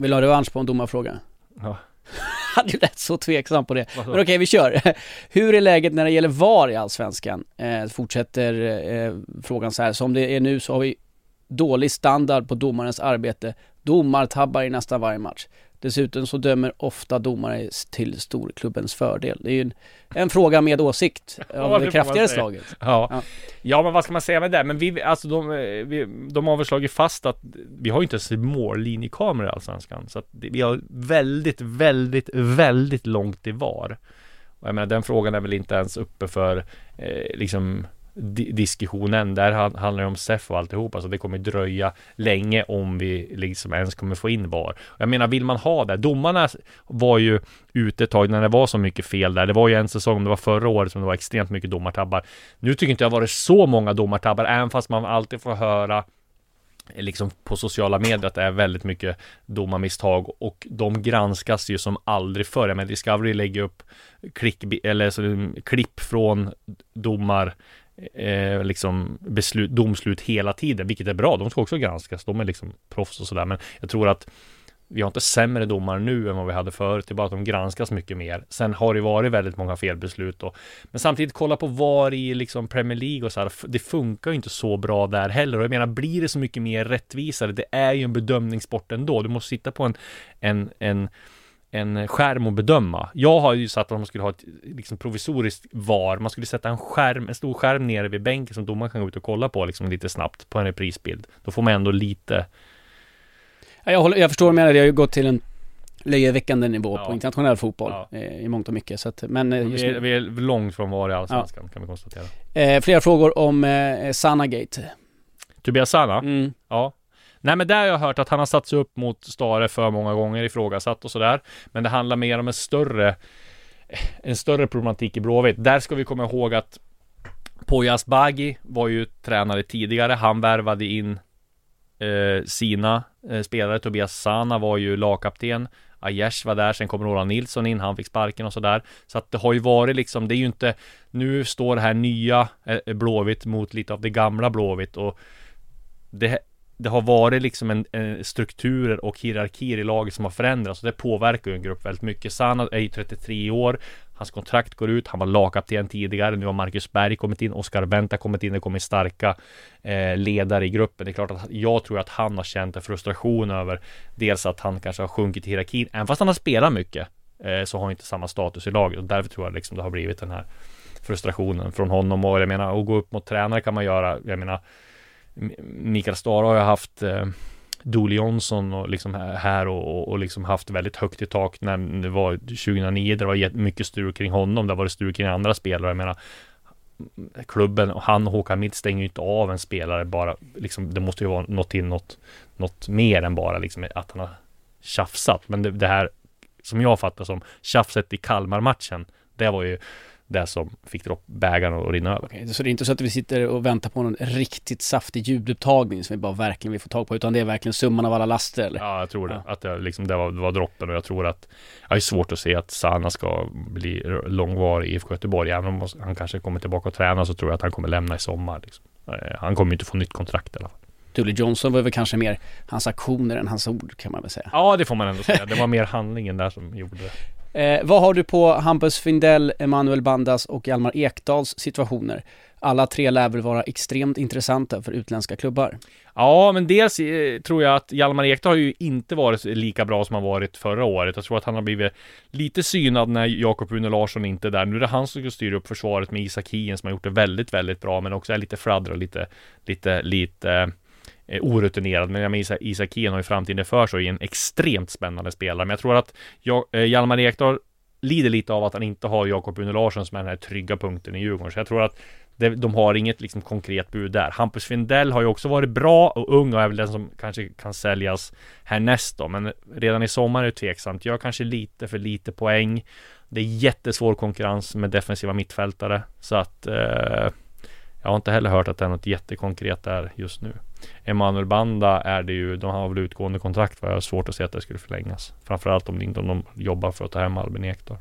Vill du ha revansch på en domarfråga? Ja. Han är rätt så tveksam på det. Men okej, vi kör. [LAUGHS] Hur är läget när det gäller VAR i Allsvenskan? Eh, fortsätter eh, frågan så här. Som det är nu så har vi dålig standard på domarens arbete. Domartabbar i nästan varje match. Dessutom så dömer ofta domare till storklubbens fördel. Det är ju en, en fråga med åsikt [LAUGHS] av ja, det, det kraftigare slaget. Ja. ja. Ja. men vad ska man säga med det? Men vi, alltså de, vi, de har väl slagit fast att vi har ju inte ens mållinjekameror i Allsvenskan. Så att vi har väldigt, väldigt, väldigt långt i VAR. Och jag menar den frågan är väl inte ens uppe för eh, liksom diskussionen. Där handlar det om SEF och alltihop. Alltså det kommer dröja länge om vi liksom ens kommer få in VAR. Jag menar, vill man ha det? Domarna var ju ute ett tag när det var så mycket fel där. Det var ju en säsong, det var förra året som det var extremt mycket domartabbar. Nu tycker inte jag varit så många domartabbar, även fast man alltid får höra liksom på sociala medier att det är väldigt mycket domarmisstag och de granskas ju som aldrig förr. Men Discovery lägger upp klick, eller så, klipp från domar eh, liksom beslut, domslut hela tiden, vilket är bra. De ska också granskas. De är liksom proffs och sådär. Men jag tror att vi har inte sämre domare nu än vad vi hade förut. Det är bara att de granskas mycket mer. Sen har det varit väldigt många felbeslut och men samtidigt kolla på var i liksom Premier League och så här. Det funkar ju inte så bra där heller och jag menar blir det så mycket mer rättvisare? Det är ju en bedömningssport ändå. Du måste sitta på en, en, en en skärm att bedöma. Jag har ju satt att man skulle ha ett liksom provisoriskt VAR. Man skulle sätta en skärm, en stor skärm nere vid bänken som domaren kan gå ut och kolla på liksom lite snabbt på en reprisbild. Då får man ändå lite... Jag, håller, jag förstår vad du menar. Det har ju gått till en löjeväckande nivå ja. på internationell fotboll ja. eh, i mångt och mycket. Så att, men eh, vi, är, vi är långt från VAR i Allsvenskan ja. kan vi konstatera. Eh, flera frågor om eh, Sanagate. Tobias Sana? Mm. Ja. Nej men där har jag hört att han har satt sig upp mot Stare för många gånger, ifrågasatt och sådär. Men det handlar mer om en större, en större problematik i Blåvitt. Där ska vi komma ihåg att Poya Asbaghi var ju tränare tidigare. Han värvade in eh, sina eh, spelare. Tobias Sana var ju lagkapten. Aiesh var där, sen kom Roland Nilsson in, han fick sparken och sådär. Så att det har ju varit liksom, det är ju inte, nu står det här nya eh, Blåvitt mot lite av det gamla Blåvitt och det det har varit liksom en, en strukturer och hierarkier i laget som har förändrats och det påverkar ju en grupp väldigt mycket. Sanna är ju 33 år. Hans kontrakt går ut. Han var lagkapten tidigare. Nu har Marcus Berg kommit in. Oskar Benta kommit in. Det kommer starka eh, ledare i gruppen. Det är klart att jag tror att han har känt en frustration över dels att han kanske har sjunkit i hierarkin. Även fast han har spelat mycket eh, så har han inte samma status i laget och därför tror jag liksom det har blivit den här frustrationen från honom och jag menar att gå upp mot tränare kan man göra. Jag menar Mikael Stara har ju haft eh, Dooley Johnson och liksom här och, och, liksom haft väldigt högt i tak när det var 2009 där det var mycket strul kring honom. Det var det strul kring andra spelare. Jag menar klubben och han och Håkan Mitt stänger ju inte av en spelare bara liksom. Det måste ju vara något till något, något mer än bara liksom att han har tjafsat. Men det, det här som jag fattar som tjafset i Kalmar-matchen. Det var ju det som fick bägaren att rinna över. Okay, så det är inte så att vi sitter och väntar på någon riktigt saftig ljudupptagning som vi bara verkligen vill få tag på, utan det är verkligen summan av alla laster eller? Ja, jag tror det. Ja. Att det, liksom, det, var, det var droppen och jag tror att jag är svårt att se att Sanna ska bli långvarig i IFK Göteborg. Även om han kanske kommer tillbaka och träna så tror jag att han kommer lämna i sommar. Liksom. Eh, han kommer inte få nytt kontrakt i alla fall. Tully Johnson var väl kanske mer hans aktioner än hans ord kan man väl säga. Ja, det får man ändå säga. Det var mer handlingen där som gjorde det. Eh, vad har du på Hampus Findell, Emanuel Bandas och Almar Ekdals situationer? alla tre lär väl vara extremt intressanta för utländska klubbar. Ja, men dels eh, tror jag att Hjalmar Ekdal har ju inte varit lika bra som han varit förra året. Jag tror att han har blivit lite synad när Jakob Rune Larsson inte är där. Nu är det han som ska styra upp försvaret med Isak Hien som har gjort det väldigt, väldigt bra, men också är lite fladdra, lite, lite, lite eh, eh, orutinerad. Men jag menar Isak Hien har ju framtiden för sig och är en extremt spännande spelare. Men jag tror att jag, eh, Hjalmar Ekdal lider lite av att han inte har Jakob Rune Larsson som är den här trygga punkten i Djurgården. Så jag tror att det, de har inget liksom konkret bud där. Hampus Findell har ju också varit bra och ung och är väl den som kanske kan säljas härnäst då. Men redan i sommar är det tveksamt. Gör kanske lite för lite poäng. Det är jättesvår konkurrens med defensiva mittfältare. Så att eh, jag har inte heller hört att det är något jättekonkret där just nu. Emanuel Banda är det ju, de har väl utgående kontrakt var jag har svårt att se att det skulle förlängas. Framförallt om, inte om de jobbar för att ta hem Albin Ekdal.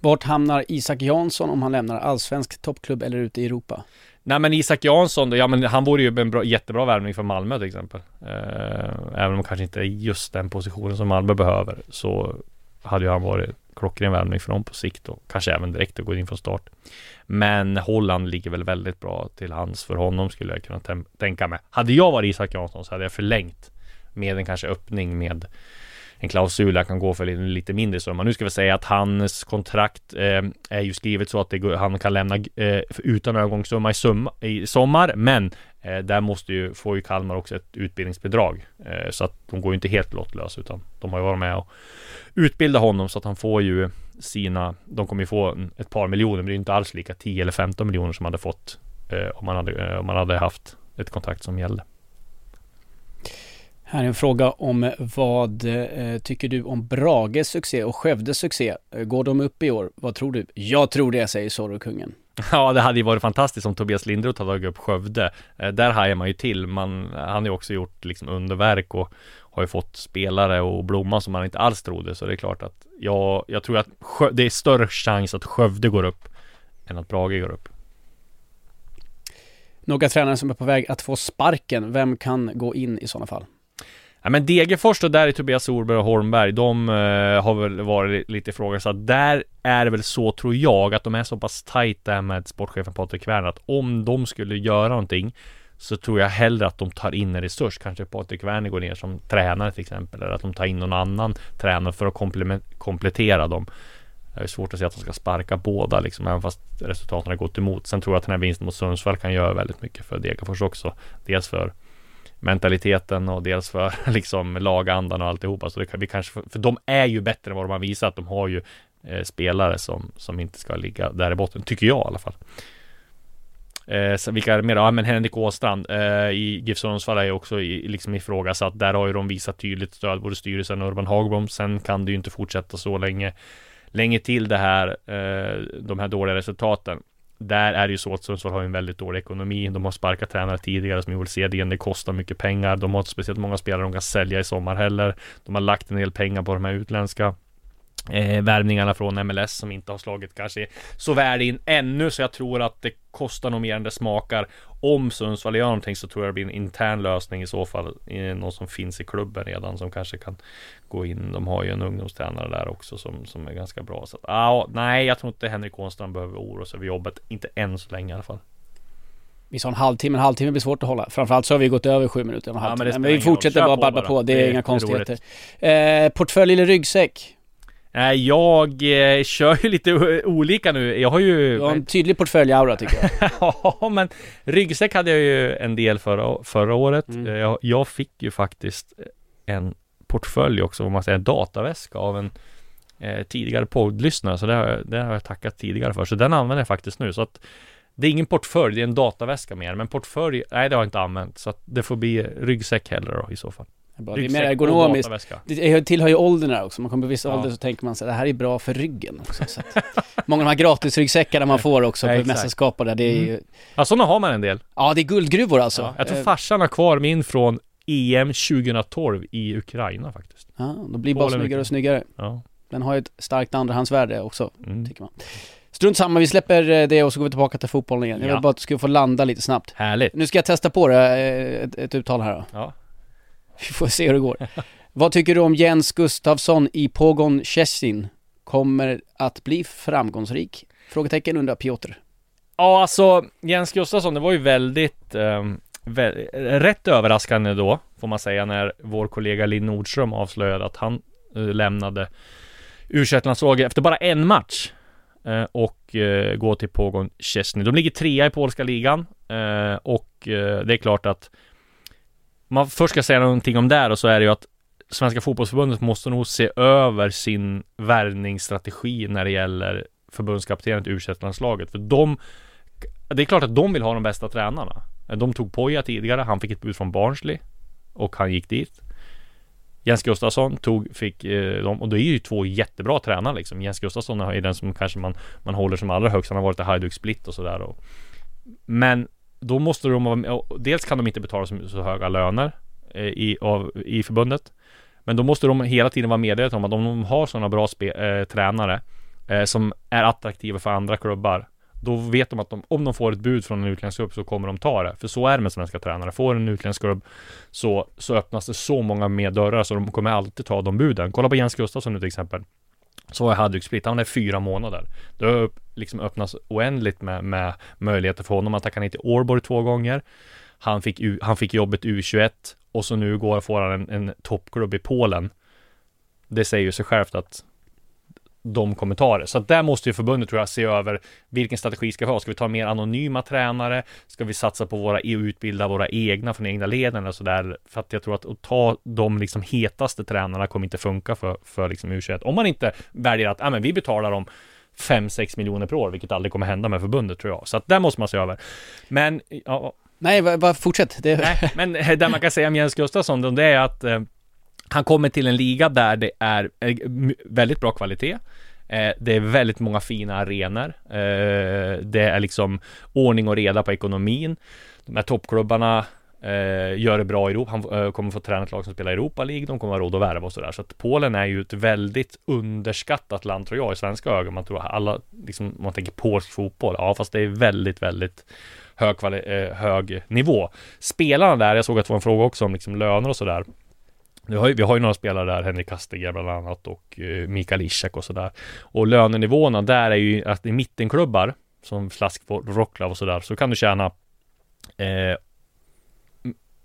Vart hamnar Isak Jansson om han lämnar allsvensk toppklubb eller ute i Europa? Nej men Isak Jansson då, ja men han vore ju en bra, jättebra värvning för Malmö till exempel. Eh, även om kanske inte är just den positionen som Malmö behöver så hade ju han varit klockren värvning för dem på sikt och kanske även direkt att gå in från start. Men Holland ligger väl väldigt bra till hands för honom skulle jag kunna tänka mig. Hade jag varit Isak Jansson så hade jag förlängt med en kanske öppning med en klausul jag kan gå för en lite mindre summa. Nu ska vi säga att hans kontrakt eh, är ju skrivet så att det, han kan lämna eh, utan övergångssumma i, summa, i sommar, men eh, där måste ju, får ju Kalmar också ett utbildningsbidrag. Eh, så att de går ju inte helt lottlösa utan de har ju varit med och utbilda honom så att han får ju sina, de kommer ju få ett par miljoner, men det är inte alls lika 10 eller 15 miljoner som man hade fått eh, om, man hade, eh, om man hade haft ett kontrakt som gällde. Här är en fråga om vad eh, tycker du om Brages succé och Skövdes succé? Går de upp i år? Vad tror du? Jag tror det, säger Zorro-kungen. Ja, det hade ju varit fantastiskt om Tobias Lindroth hade tagit upp Skövde. Eh, där hajar man ju till. Man, han har ju också gjort liksom underverk och har ju fått spelare och blomma som man inte alls trodde. Så det är klart att jag, jag tror att Skö, det är större chans att Skövde går upp än att Brage går upp. Några tränare som är på väg att få sparken, vem kan gå in i sådana fall? Ja men Degerfors då, där är Tobias Orberg och Holmberg, de uh, har väl varit lite ifrågasatt. Där är det väl så, tror jag, att de är så pass tajt där med sportchefen Patrik Werner att om de skulle göra någonting så tror jag hellre att de tar in en resurs, kanske Patrik Werner går ner som tränare till exempel, eller att de tar in någon annan tränare för att komplettera dem. Det är svårt att säga att de ska sparka båda liksom, även fast resultaten har gått emot. Sen tror jag att den här vinsten mot Sundsvall kan göra väldigt mycket för Degerfors också. Dels för mentaliteten och dels för [LAUGHS] liksom lagandan och alltihopa. Så det kan vi kanske, för de är ju bättre än vad de har visat. De har ju eh, spelare som, som inte ska ligga där i botten, tycker jag i alla fall. Eh, så vilka är det mer? Ja, men Henrik Åstrand eh, i GIF Sundsvall är ju också i, liksom ifrågasatt. Där har ju de visat tydligt stöd, både styrelsen och Urban Hagblom. Sen kan det ju inte fortsätta så länge, länge till det här, eh, de här dåliga resultaten där är det ju så att Sundsvall har en väldigt dålig ekonomi. De har sparkat tränare tidigare som Joel Cedén. Det kostar mycket pengar. De har inte speciellt många spelare de kan sälja i sommar heller. De har lagt en del pengar på de här utländska eh, värvningarna från MLS som inte har slagit kanske så väl in ännu så jag tror att det kostar nog mer än det smakar. Om Sundsvall gör någonting så tror jag det blir en intern lösning i så fall. Någon som finns i klubben redan som kanske kan gå in. De har ju en ungdomstränare där också som, som är ganska bra. Så att, ah, nej, jag tror inte Henrik Ånstrand behöver oroa sig över jobbet. Inte än så länge i alla fall. Vi sa en halvtimme, en halvtimme blir svårt att hålla. Framförallt så har vi gått över sju minuter, en halvtimme. Ja, men, men vi fortsätter bara babba på, det är det, inga konstigheter. Eh, portfölj eller ryggsäck? Nej, jag eh, kör ju lite olika nu. Jag har ju... Du har en tydlig portföljaura tycker jag. [LAUGHS] ja, men ryggsäck hade jag ju en del förra, förra året. Mm. Jag, jag, fick ju faktiskt en portfölj också, om man säger en dataväska av en eh, tidigare poddlyssnare. Så det har, det har jag tackat tidigare för. Så den använder jag faktiskt nu. Så att det är ingen portfölj, det är en dataväska mer. Men portfölj, nej det har jag inte använt. Så att det får bli ryggsäck heller då i så fall. Bra. Det är mer ergonomiskt. Det tillhör ju åldern här också. Man kommer på vissa ja. ålder så tänker man så det här är bra för ryggen också. Så [LAUGHS] många av de här gratisryggsäckarna man får också ja, på mästerskap där, det är mm. ju... Ja, sådana har man en del. Ja, det är guldgruvor alltså. Ja, jag tror farsan har kvar min från EM 2012 i Ukraina faktiskt. Ja, då blir bara snyggare och snyggare. Ja. Den har ju ett starkt andrahandsvärde också, mm. tycker man. Strunt samma, vi släpper eh, det och så går vi tillbaka till fotbollen igen. Jag vill bara att du ska få landa lite snabbt. Härligt. Nu ska jag testa på det, eh, ett, ett uttal här då. Ja. Vi får se hur det går. Vad tycker du om Jens Gustafsson i Pogon Szczecin? Kommer att bli framgångsrik? Frågetecken undrar Piotr. Ja, alltså Jens Gustafsson, det var ju väldigt eh, vä rätt överraskande då, får man säga, när vår kollega Linn Nordström avslöjade att han eh, lämnade u landslaget efter bara en match eh, och eh, går till Pogon Chesney. De ligger trea i polska ligan eh, och eh, det är klart att man först ska säga någonting om det och så är det ju att Svenska fotbollsförbundet måste nog se över sin värvningsstrategi när det gäller förbundskaptenen till u landslaget För de Det är klart att de vill ha de bästa tränarna. De tog Poja tidigare, han fick ett bud från Barnsley och han gick dit. Jens Gustafsson tog, fick eh, dem, och det är ju två jättebra tränare liksom. Jens Gustafsson är den som kanske man, man håller som allra högst. Han har varit i Hajduk Split och sådär. Men då måste de, vara med, dels kan de inte betala så, så höga löner eh, i, av, i förbundet. Men då måste de hela tiden vara medvetna om att om de har sådana bra spe, eh, tränare eh, som är attraktiva för andra klubbar då vet de att de, om de får ett bud från en utländsk klubb så kommer de ta det. För så är det med svenska tränare. Får en utländsk klubb så, så öppnas det så många mer dörrar så de kommer alltid ta de buden. Kolla på Jens Gustafsson nu till exempel. Så var Hadjuk Split, han är fyra månader. Det har liksom öppnats oändligt med, med möjligheter för honom att tacka nej till Årborg två gånger. Han fick, han fick jobbet U21 och så nu går, får han en, en toppklubb i Polen. Det säger ju sig självt att de kommentarer. Så att där måste ju förbundet tror jag se över vilken strategi ska vi ha? Ska vi ta mer anonyma tränare? Ska vi satsa på våra utbilda våra egna från egna leden och sådär? För att jag tror att att ta de liksom hetaste tränarna kommer inte funka för, för liksom U21. Om man inte väljer att, ja men vi betalar dem 5-6 miljoner per år, vilket aldrig kommer hända med förbundet tror jag. Så att där måste man se över. Men, ja. Nej, bara fortsätt. Det... Nej, men det man kan säga om Jens Gustafsson, det är att eh, han kommer till en liga där det är eh, väldigt bra kvalitet. Eh, det är väldigt många fina arenor. Eh, det är liksom ordning och reda på ekonomin. De här toppklubbarna gör det bra i Europa. Han kommer få träna ett lag som spelar Europa League. De kommer ha råd att värva och sådär. Så att Polen är ju ett väldigt underskattat land tror jag i svenska ögon. Man tror alla, liksom, man tänker polsk fotboll. Ja, fast det är väldigt, väldigt hög, hög nivå. Spelarna där, jag såg att det var en fråga också om liksom löner och sådär. Vi har, ju, vi har ju några spelare där, Henrik Kastiger bland annat och eh, Mikael Ishak och sådär. Och lönenivåerna där är ju att i mittenklubbar som Slask, Rocklav och sådär så kan du tjäna eh,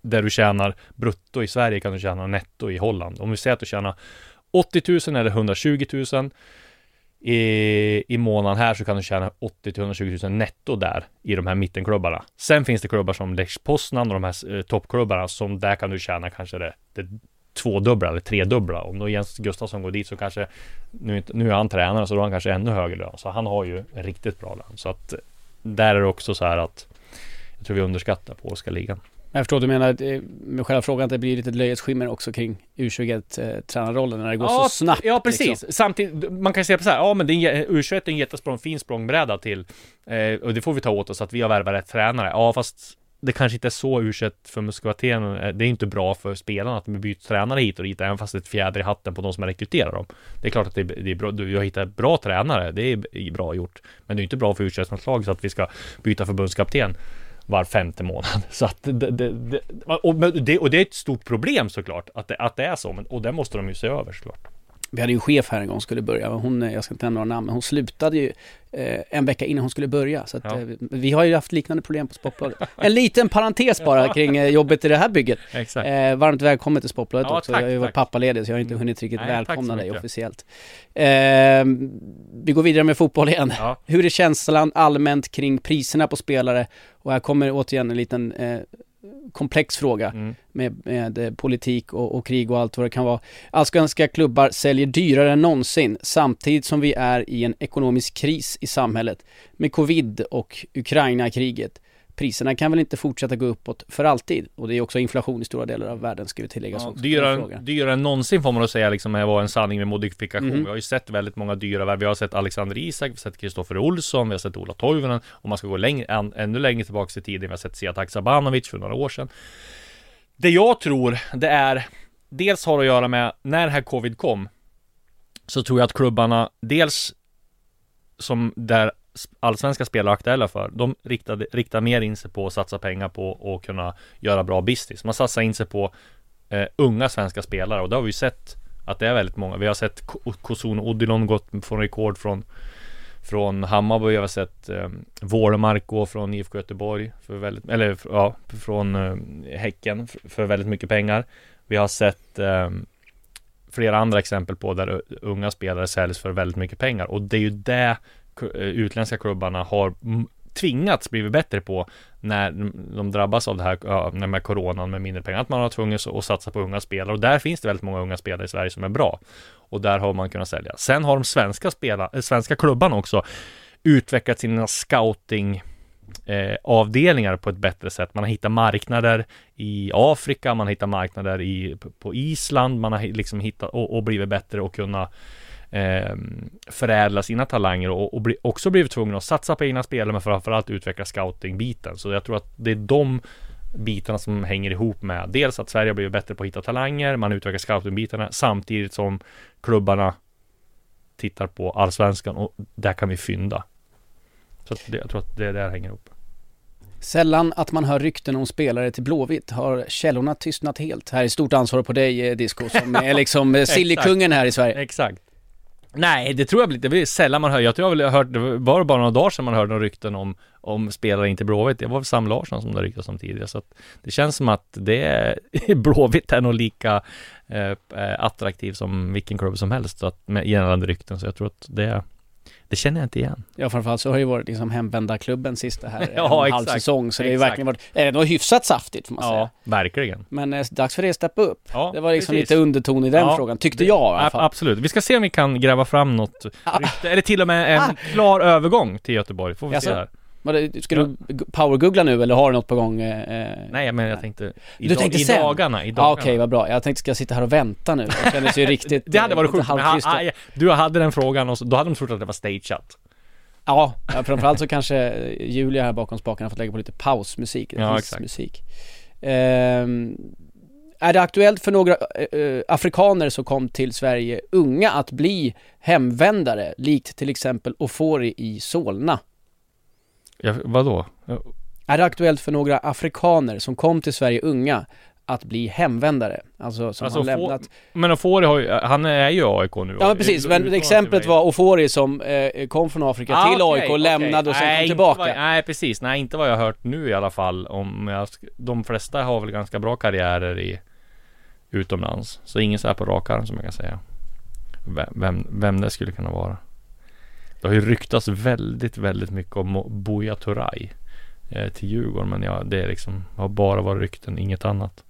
där du tjänar brutto i Sverige kan du tjäna netto i Holland. Om vi säger att du tjänar 80 000 eller 120 000 i, i månaden här så kan du tjäna 80 000 120 000 netto där i de här mittenklubbarna. Sen finns det klubbar som Lech Poznan och de här eh, toppklubbarna som där kan du tjäna kanske det, det tvådubbla eller tredubbla. Om då Jens Gustafsson går dit så kanske nu, nu är han tränare så då har han kanske ännu högre lön. Så han har ju en riktigt bra lön. Så att där är det också så här att jag tror vi underskattar polska ligan. Jag förstår, du menar eh, med själva frågan att det blir lite löjets skimmer också kring U21-tränarrollen när det går ja, så snabbt. Ja, precis. Liksom. Samtidigt, man kan säga på så här, ja men U21 är en jättesprång, fin språngbräda till, eh, och det får vi ta åt oss att vi har värvat rätt tränare. Ja, fast det kanske inte är så u för Muscatén. Eh, det är inte bra för spelarna att de byter tränare hit och dit, även fast det är ett fjäder i hatten på de som rekryterar dem. Det är klart att det är, det är bra, du har hittat bra tränare, det är bra gjort. Men det är inte bra för u lag så att vi ska byta förbundskapten var femte månad. [LAUGHS] Så att det, det, det, och, det, och det är ett stort problem såklart, att det, att det är så. Men, och det måste de ju se över såklart. Vi hade ju en chef här en gång skulle börja, hon, jag ska inte nämna några namn, men hon slutade ju eh, en vecka innan hon skulle börja. Så att, ja. eh, vi har ju haft liknande problem på Sportbladet. En liten parentes bara kring eh, jobbet i det här bygget. Exakt. Eh, varmt välkommen till Sportbladet ja, också. Tack, jag har ju varit pappaledig så jag har inte hunnit riktigt Nej, välkomna dig officiellt. Eh, vi går vidare med fotboll igen. Ja. Hur är känslan allmänt kring priserna på spelare? Och här kommer återigen en liten eh, komplex fråga mm. med, med, eh, politik och, och, krig och allt vad det kan vara. Allsvenska klubbar säljer dyrare än någonsin samtidigt som vi är i en ekonomisk kris i samhället med covid och Ukraina-kriget priserna kan väl inte fortsätta gå uppåt för alltid? Och det är också inflation i stora delar av världen ska vi tillägga. Ja, dyrare, dyrare än någonsin får man att säga liksom, var en sanning med modifikation. Mm. Vi har ju sett väldigt många dyra värv. Vi har sett Alexander Isak, vi har sett Kristoffer Olsson, vi har sett Ola Toivonen. Om man ska gå längre, än, ännu längre tillbaka i tiden, vi har sett Seat Haksabanovic för några år sedan. Det jag tror, det är Dels har att göra med när det här covid kom Så tror jag att klubbarna dels Som där allsvenska spelare aktuella för. De riktade, riktar mer in sig på att satsa pengar på och kunna göra bra business. Man satsar in sig på eh, unga svenska spelare och det har vi sett att det är väldigt många. Vi har sett Kosun Odilon gått från rekord från Från Hammarby har sett eh, Vårmark gå från IFK Göteborg för väldigt, eller ja, från eh, Häcken för, för väldigt mycket pengar. Vi har sett eh, flera andra exempel på där unga spelare säljs för väldigt mycket pengar och det är ju det Eh, utländska klubbarna har tvingats blivit bättre på när de drabbas av det här ja, med coronan med mindre pengar. Att man har tvungits att satsa på unga spelare och där finns det väldigt många unga spelare i Sverige som är bra. Och där har man kunnat sälja. Sen har de svenska, spela, äh, svenska klubbarna också utvecklat sina scouting eh, avdelningar på ett bättre sätt. Man har hittat marknader i Afrika, man har hittat marknader i, på Island, man har liksom hittat och, och blivit bättre och kunna eh, förädla sina talanger och, och bli, också blivit tvungna att satsa på egna spelare men framförallt utveckla scouting-biten. Så jag tror att det är de bitarna som hänger ihop med dels att Sverige har blivit bättre på att hitta talanger, man utvecklar scouting-bitarna samtidigt som klubbarna tittar på allsvenskan och där kan vi fynda. Så det, jag tror att det där hänger ihop. Sällan att man hör rykten om spelare till Blåvitt. Har källorna tystnat helt? Här är stort ansvar på dig, eh, Disco, som [LAUGHS] är liksom eh, sillykungen här i Sverige. Exakt. Nej, det tror jag blir, det är sällan man hör. Jag tror jag har hört, det var bara några dagar sedan man hörde några rykten om, om spelare inte Blåvitt. Det var väl Sam Larsson som det ryktades om tidigare. Så att det känns som att det är, [LAUGHS] Blåvitt är nog lika eh, eh attraktiv som vilken klubb som helst. Så att, med gällande rykten. Så jag tror att det det känner jag inte igen. Ja framförallt så har det ju varit liksom hemvändarklubben sista här [LAUGHS] ja, en halv säsong. Så det har ju verkligen varit, är det hyfsat saftigt får man ja, säga. Verkligen. Men eh, dags för det att steppa upp. Ja, det var liksom precis. lite underton i den ja, frågan, tyckte det, jag i alla fall. Absolut. Vi ska se om vi kan gräva fram något [LAUGHS] rykte, eller till och med en ah. klar övergång till Göteborg. Får vi alltså, se här. Ska du powergoogla nu eller har du något på gång? Eh, Nej men jag tänkte i, du dag, tänkte i sen? dagarna, i dagarna. Ah, Okej okay, vad bra, jag tänkte ska jag sitta här och vänta nu? Jag kändes ju [LAUGHS] riktigt Det hade varit sjukt, men ha, du hade den frågan och så, då hade de trott att det var stageat Ja, framförallt så kanske Julia här bakom spakarna har fått lägga på lite pausmusik, ja, exakt. musik. Ehm, är det aktuellt för några äh, afrikaner som kom till Sverige unga att bli hemvändare, likt till exempel Ofori i Solna? Ja, vadå? Ja. Är det aktuellt för några afrikaner som kom till Sverige unga att bli hemvändare. Alltså som alltså, har lämnat... Men Ofori har ju, han är ju AIK nu. Ja men precis, men exemplet var Ofori som eh, kom från Afrika ah, till okay, AIK, okay. lämnade och sen nej, kom tillbaka. Var, nej precis, nej inte vad jag har hört nu i alla fall. Om jag, de flesta har väl ganska bra karriärer i utomlands. Så ingen så här på rak arm som jag kan säga. Vem, vem det skulle kunna vara. Det har ju ryktats väldigt, väldigt mycket om Buya Turay eh, till Djurgården. Men ja, det är liksom, har bara varit rykten, inget annat.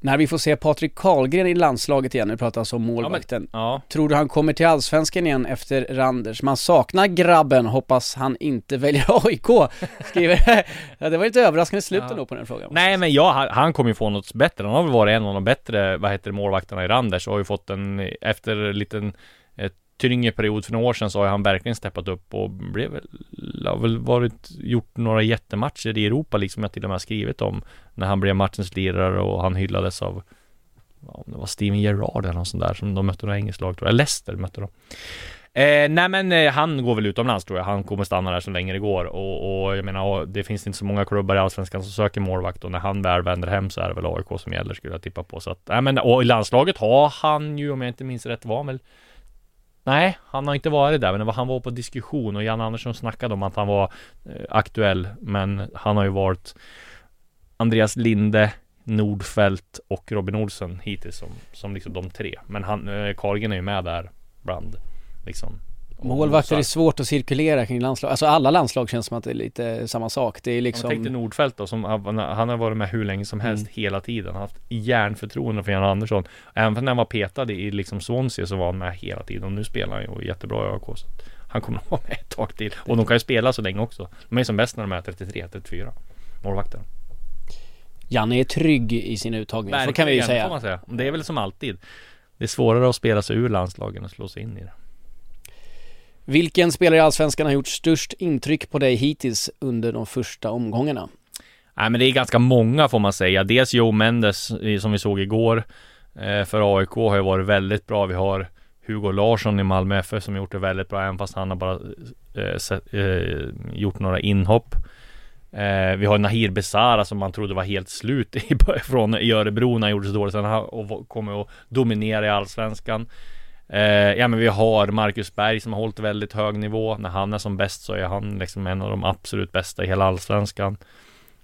När vi får se Patrik Karlgren i landslaget igen, nu pratar alltså om målvakten. Ja, men, ja. Tror du han kommer till Allsvenskan igen efter Randers? Man saknar grabben, hoppas han inte väljer [LAUGHS] AIK. Skriver, [LAUGHS] ja, det var lite överraskande slut ja. på den frågan. Nej men ja, han, kommer ju få något bättre. Han har väl varit en av de bättre, vad heter det, målvakterna i Randers och har ju fått en, efter en liten tyngre period för några år sedan så har han verkligen steppat upp och blev har väl varit, gjort några jättematcher i Europa liksom jag till och med har skrivit om när han blev matchens lirare och han hyllades av om det var Steven Gerrard eller något sånt där som de mötte några engelskt lag tror jag, Leicester mötte de. Eh, nej men eh, han går väl utomlands tror jag. Han kommer stanna där så länge det går och, och jag menar det finns inte så många klubbar i Allsvenskan som söker målvakt och när han väl vänder hem så är det väl AIK som gäller skulle jag tippa på så att, nej men och i landslaget har han ju om jag inte minns rätt var väl Nej, han har inte varit där, men han var på diskussion och Jan Andersson snackade om att han var eh, aktuell, men han har ju varit Andreas Linde, Nordfält och Robin Olsen hittills som, som liksom de tre. Men han, eh, Kargen är ju med där bland liksom Målvakter är svårt att cirkulera kring landslag. Alltså alla landslag känns som att det är lite samma sak. Det är liksom... Tänk dig Nordfeldt då, som han har varit med hur länge som helst mm. hela tiden. Han har haft järnförtroende för Jan Andersson. Även när han var petad i liksom Swansea så var han med hela tiden. Och nu spelar han ju jättebra i AIK. Han kommer [LAUGHS] att vara med ett tag till. Och de kan ju spela så länge också. De är som bäst när de är 33, 34. Målvakterna. Janne är trygg i sin uttagning, så kan vi ju säga. Får man säga. Det är väl som alltid. Det är svårare att spela sig ur landslagen och slå sig in i det. Vilken spelare i Allsvenskan har gjort störst intryck på dig hittills under de första omgångarna? Nej men det är ganska många får man säga. Dels Joe Mendes eh, som vi såg igår eh, för AIK har ju varit väldigt bra. Vi har Hugo Larsson i Malmö FF som gjort det väldigt bra även fast han har bara eh, gjort några inhopp. Vi har Nahir Besara som man trodde var helt slut [LAUGHS] i, från i Örebro när han gjorde så dåligt. Sen har och kommer att dominera i Allsvenskan. Eh, ja men vi har Marcus Berg som har hållit väldigt hög nivå. När han är som bäst så är han liksom en av de absolut bästa i hela allsvenskan.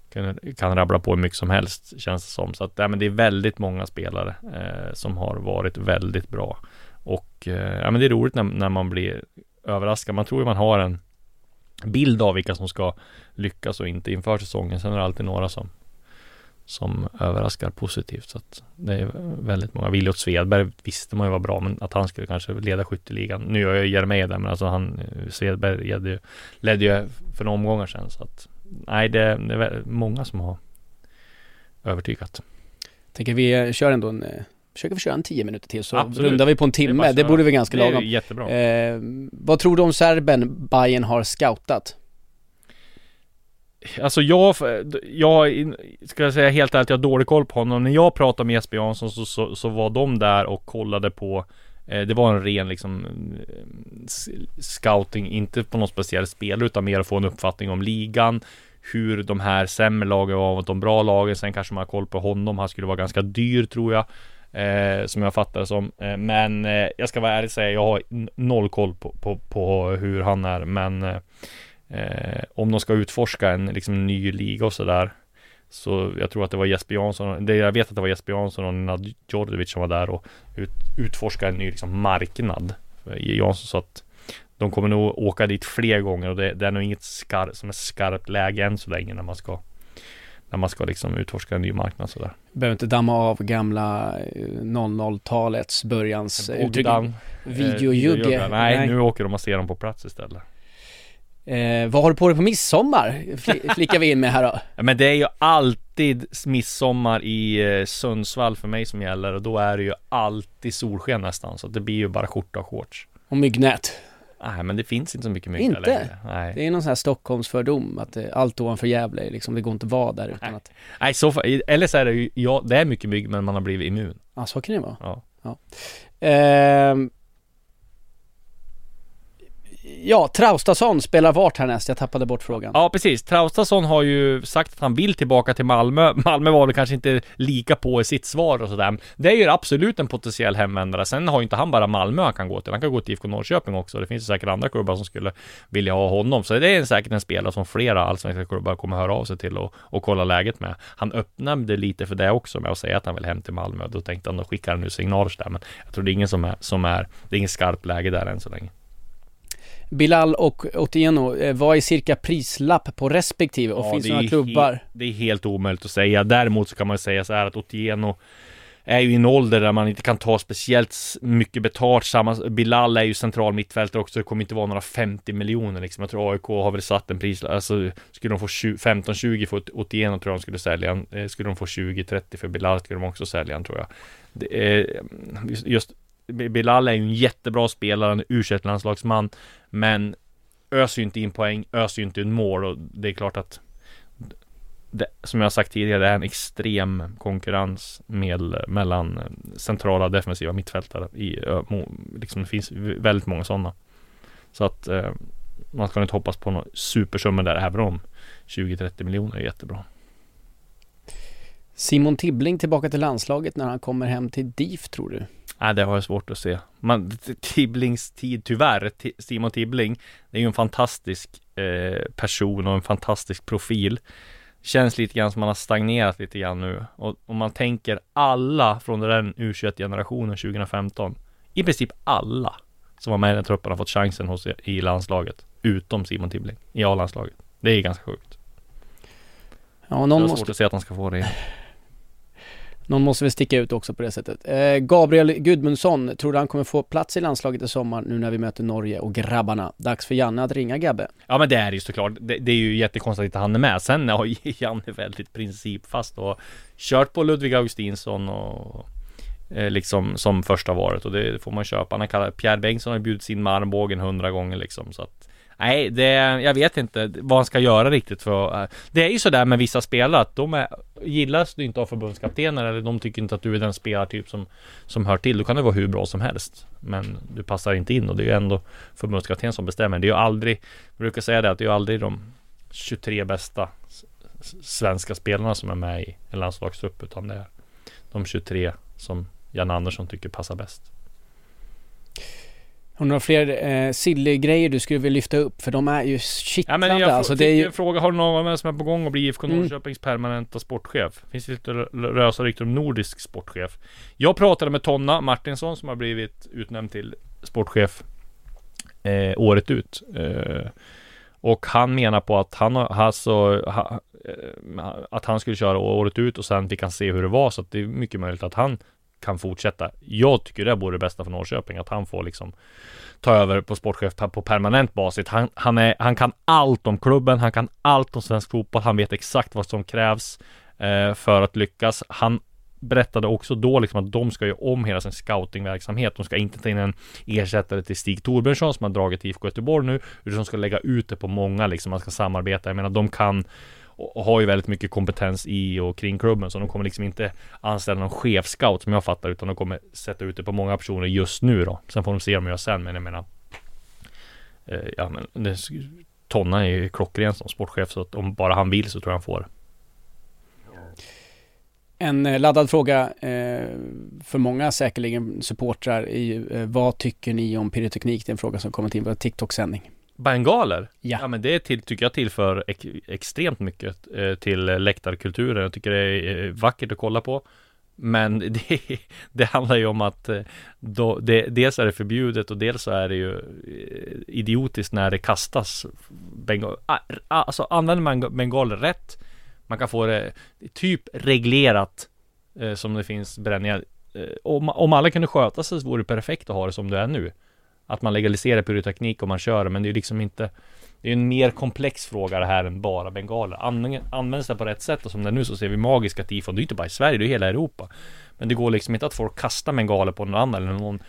Kan, kan rabbla på hur mycket som helst känns det som. Så att ja, men det är väldigt många spelare eh, som har varit väldigt bra. Och eh, ja men det är roligt när, när man blir överraskad. Man tror ju man har en bild av vilka som ska lyckas och inte inför säsongen. Sen är det alltid några som som överraskar positivt. Så att det är väldigt många. Williot Svedberg visste man ju var bra, men att han skulle kanske leda skytteligan. Nu gör jag Jeremejeff där, men alltså han, Svedberg ledde ju, ledde ju för några omgångar sedan. Så att, nej, det, det är många som har övertygat. Tänker vi kör ändå en eh, Försöker vi köra en tio minuter till så Absolut. rundar vi på en timme. Det, det borde vi ganska lagom. Det är jättebra. Eh, vad tror du om serben Bayern har scoutat? Alltså jag, jag ska jag säga helt ärligt, jag har dålig koll på honom. När jag pratade med Jesper Jansson så, så, så var de där och kollade på eh, Det var en ren liksom Scouting, inte på någon speciell spelare utan mer att få en uppfattning om ligan Hur de här sämre lagen var mot de bra lagen. Sen kanske man har koll på honom. Han skulle vara ganska dyr tror jag. Eh, som jag fattar det som. Eh, men eh, jag ska vara ärlig och säga, jag har noll koll på, på, på hur han är. Men eh, eh, eh, om de ska utforska en liksom, ny liga och sådär så jag tror att det var Jesper Jansson, det jag vet att det var Jesper Jansson och Nad Djordjevic som var där och ut, utforska en ny liksom, marknad i Jansson så att de kommer nog åka dit fler gånger och det, det är nog inget skar, som är skarpt läge än så länge när man ska när man ska liksom utforska en ny marknad sådär. Behöver inte damma av gamla 00-talets eh, börjans uttryck. Videojugge. Eh, nej, nej, nu åker de och ser dem på plats istället. Eh, vad har du på dig på midsommar? Flickar vi in med här då. [LAUGHS] Ja, men det är ju alltid midsommar i eh, Sundsvall för mig som gäller och då är det ju alltid solsken nästan så det blir ju bara skjorta och shorts. Och myggnät. Nej men det finns inte så mycket mygg Inte? längre. Nej. Det är någon sån här Stockholmsfördom att det, allt ovanför Gävle liksom, det går inte att vara där utan Nej. att Nej så, eller så är det ju, ja det är mycket mygg men man har blivit immun. Ja så kan det vara. Ja. ja. Eh, Ja, Traustason spelar vart härnäst? Jag tappade bort frågan. Ja, precis. Traustason har ju sagt att han vill tillbaka till Malmö. Malmö var väl kanske inte lika på i sitt svar och sådär. Det är ju absolut en potentiell hemvändare. Sen har ju inte han bara Malmö han kan gå till. Han kan gå till IFK Norrköping också. Det finns ju säkert andra klubbar som skulle vilja ha honom. Så det är säkert en spelare som flera allsvenska klubbar kommer höra av sig till och, och kolla läget med. Han öppnade lite för det också med att säga att han vill hem till Malmö. Då tänkte han, då skickar han nu signaler där. Men jag tror det är ingen som är, som är, det är ingen skarpt läge där än så länge. Bilal och Otieno, eh, vad är cirka prislapp på respektive och ja, finns det några klubbar? det är helt omöjligt att säga. Däremot så kan man säga så här att Otieno är ju i en ålder där man inte kan ta speciellt mycket betalt. Samma, Bilal är ju central mittfältare också. Det kommer inte vara några 50 miljoner liksom. Jag tror AIK har väl satt en pris, alltså skulle de få 15-20 för Otieno tror jag de skulle sälja. Eh, skulle de få 20-30 för Bilal skulle de också sälja tror jag. Det är, just Bilal är ju en jättebra spelare, en u landslagsman Men öser ju inte in poäng, öser ju inte in mål och det är klart att det, Som jag sagt tidigare, det är en extrem konkurrens med, mellan centrala defensiva mittfältare i, liksom det finns väldigt många sådana Så att eh, man ska inte hoppas på någon supersumma där även om 20-30 miljoner är jättebra Simon Tibbling tillbaka till landslaget när han kommer hem till DIF tror du? Nej, det har jag svårt att se. Man, Tibblings tid, tyvärr, Simon Tibbling, det är ju en fantastisk eh, person och en fantastisk profil. Känns lite grann som man har stagnerat lite grann nu. Och om man tänker alla från den U21-generationen 2015, i princip alla som var med i den truppen har fått chansen hos, i landslaget. Utom Simon Tibbling, i A-landslaget. Det är ganska sjukt. Ja, någon jag har måste... svårt att se att han ska få det. Någon måste väl sticka ut också på det sättet. Eh, Gabriel Gudmundsson, tror du han kommer få plats i landslaget i sommar nu när vi möter Norge och grabbarna? Dags för Janne att ringa Gabbe. Ja men det är det ju såklart. Det, det är ju jättekonstigt att han är med. Sen har [LAUGHS] Janne väldigt principfast och kört på Ludvig Augustinsson och eh, liksom som första varet och det får man köpa. Han har kallat, Pierre Bengtsson har bjudit sin med armbågen hundra gånger liksom så att Nej, det, jag vet inte vad han ska göra riktigt för att... Det är ju sådär med vissa spelare att de är, gillas du inte av förbundskaptener eller de tycker inte att du är den spelartyp som Som hör till, då kan du vara hur bra som helst. Men du passar inte in och det är ju ändå förbundskapten som bestämmer. Det är ju aldrig Jag brukar säga det att det är ju aldrig de 23 bästa Svenska spelarna som är med i en landslagstrupp utan det är De 23 som Jan Andersson tycker passar bäst. Har du några fler eh, silly-grejer du skulle vilja lyfta upp? För de är ju Ja kittlande men jag alltså. Det är ju... en fråga, har du någon som är på gång att bli IFK Mm. Norrköpings permanenta sportchef? Finns det lite lösa rykten om nordisk sportchef? Jag pratade med Tonna Martinsson som har blivit utnämnd till sportchef eh, året ut. Eh, och han menar på att han har, alltså, ha, eh, att han skulle köra året ut och sen fick han se hur det var så att det är mycket möjligt att han kan fortsätta. Jag tycker det vore det bästa för Norrköping att han får liksom ta över på sportchef på permanent basis. Han, han, är, han kan allt om klubben, han kan allt om svensk fotboll, han vet exakt vad som krävs eh, för att lyckas. Han berättade också då liksom att de ska göra om hela sin scoutingverksamhet. De ska inte ta in en ersättare till Stig Torbjörnsson som har dragit till IFK Göteborg nu, utan de ska lägga ut det på många liksom. Man ska samarbeta. Jag menar, de kan och och har ju väldigt mycket kompetens i och kring klubben så de kommer liksom inte anställa någon chefscout som jag fattar utan de kommer sätta ut det på många personer just nu då. Sen får de se om de gör sen men jag menar eh, Ja men det, Tonna är ju klockren som sportchef så att om bara han vill så tror jag han får. En eh, laddad fråga eh, för många säkerligen supportrar är ju eh, vad tycker ni om pyroteknik? Det är en fråga som kommit in på TikTok-sändning. Bengaler? Ja. Ja men det till, tycker jag tillför ex, extremt mycket eh, till läktarkulturen. Jag tycker det är eh, vackert att kolla på. Men [LAUGHS] det, det handlar ju om att eh, då, det, dels är det förbjudet och dels så är det ju eh, idiotiskt när det kastas bengal, ah, Alltså använder man bengaler rätt Man kan få det typ reglerat eh, som det finns bränningar om, om alla kunde sköta sig så vore det perfekt att ha det som det är nu Att man legaliserar pyroteknik om man kör men det är ju liksom inte det är en mer komplex fråga det här än bara bengaler. Använd, används det på rätt sätt och som det är nu så ser vi magiska tifon. Det är inte bara i Sverige, det är hela Europa. Men det går liksom inte att folk kastar bengaler på någon annan eller någon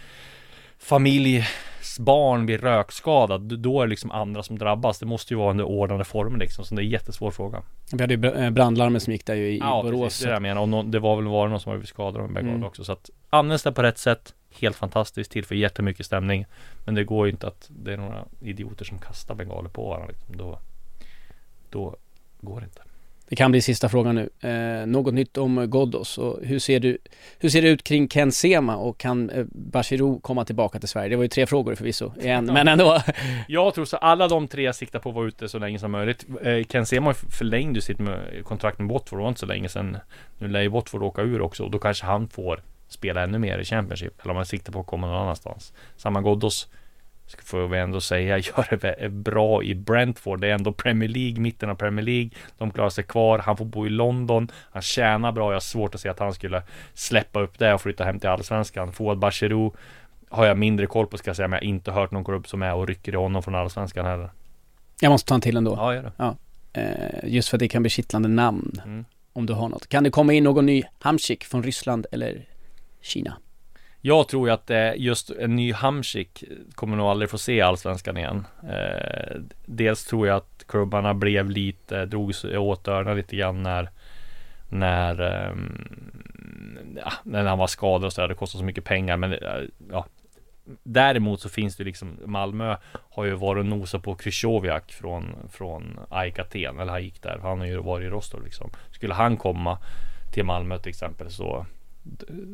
familjs barn blir rökskadad. Då är det liksom andra som drabbas. Det måste ju vara under ordnade former liksom. Så det är en jättesvår fråga. Vi hade ju eh, brandlarmet som gick där ju i Ja, Borås. precis. Det jag menar. Och någon, det var väl var någon som blivit skadad av en bengal Mm. också. Så att används det på rätt sätt. Helt fantastiskt, tillför jättemycket stämning. Men det går ju inte att det är några idioter som kastar bengaler på varandra. Liksom. Då, då går det inte. Det kan bli sista frågan nu. Eh, något nytt om Ghoddos och hur ser, du, hur ser det ut kring Ken Sema och kan eh, Bashirou komma tillbaka till Sverige? Det var ju tre frågor förvisso igen, men ändå. Jag tror så alla de tre siktar på att vara ute så länge som möjligt. Eh, Ken Sema förlängde sitt kontrakt med Watford, det var inte så länge sedan. Nu lär ju Watford åka ur också och då kanske han får spela ännu mer i Championship. Eller om man siktar på att komma någon annanstans. Samma Ghoddos får vi ändå säga [LAUGHS] gör det bra i Brentford. Det är ändå Premier League, mitten av Premier League. De klarar sig kvar. Han får bo i London. Han tjänar bra. Jag har svårt att se att han skulle släppa upp det och flytta hem till Allsvenskan. Fouad Bachirou har jag mindre koll på ska jag säga, men jag har inte hört någon klubb som är och rycker i honom från Allsvenskan heller. Jag måste ta en till ändå. Ja, gör det. Eh, just för att det kan bli kittlande namn. Mm. Om du har något. Kan det komma in någon ny Hamsik från Ryssland eller Kina? Jag tror ju att eh, just en ny Hamsik kommer nog aldrig få se Allsvenskan igen. Eh, dels tror jag att klubbarna blev lite, drog sig åt öronen lite grann när när, ehm, ja, när han var skadad och sådär. det kostar så mycket pengar men eh, ja Däremot så finns det liksom Malmö har ju varit och nosat på Krychowiak från Från AIK Aten, eller han gick där Han har ju varit i Rostov liksom Skulle han komma till Malmö till exempel så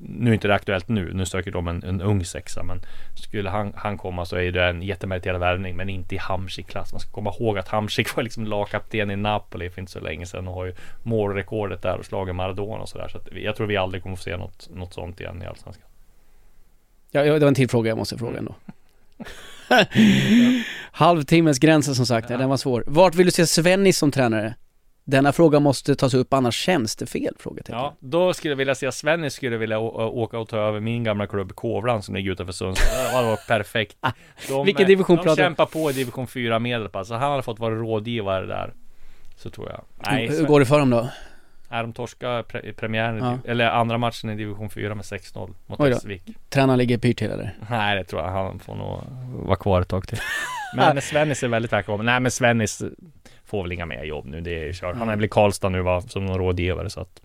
nu är inte det aktuellt nu, nu söker de en, en ung sexa men Skulle han, han komma så är det en jättemeriterad värvning men inte i Hamsik-klass Man ska komma ihåg att Hamsik var liksom lagkapten i Napoli för inte så länge sedan och har ju målrekordet där och slagit Maradona och sådär så att jag tror vi aldrig kommer få se något, något sånt igen i Allsvenskan Ja, det var en till fråga jag måste fråga ändå. [LAUGHS] Halvtimmens gränsen som sagt, ja. den var svår. Vart vill du se Svennis som tränare? Denna fråga måste tas upp, annars känns det fel? Frågetecken. Ja, då skulle jag vilja se att Svennis skulle vilja åka och ta över min gamla klubb Kovlan som ligger utanför Sundsvall. Det hade varit perfekt. De, Vilken division de pratar om? kämpar på i division 4 Medelpad, så han hade fått vara rådgivare där. Så tror jag. Nej, hur, hur går det för dem då? Nej, de torskade pre- premiären, Ja. eller andra matchen i division 4 med 6-0 mot. Västervik. Tränaren ligger pyrt till eller? Nej, det tror jag. Han får nog vara kvar ett tag till. Men [LAUGHS] Svennis är väldigt välkommen. Nej, men Svennis får väl inga mer jobb nu. Det är kört. Han är väl i Karlstad nu va, som någon rådgivare så att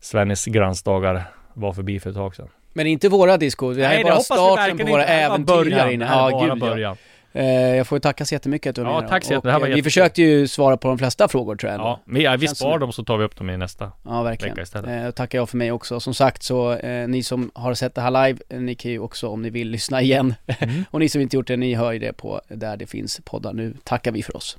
Svennis glansdagar var förbi för ett tag sedan. Men inte våra disco, det här är bara starten på våra äventyr här inne. Ja, bara gud ja. början. Eh, jag får tacka så jättemycket att du var Ja, med. tack så Och, jättemycket. Det här var eh, Vi försökte ju svara på de flesta frågor tror jag ändå. Ja, men ja, vi Känns som spar det. dem så tar vi upp dem i nästa. Ja, verkligen. vecka istället. Eh, tackar jag för mig också. Som sagt så, eh, ni som har sett det här live, eh, ni kan ju också om ni vill lyssna igen. Mm. [LAUGHS] och ni som inte gjort det, ni hör ju det på där det finns poddar. Nu tackar vi för oss.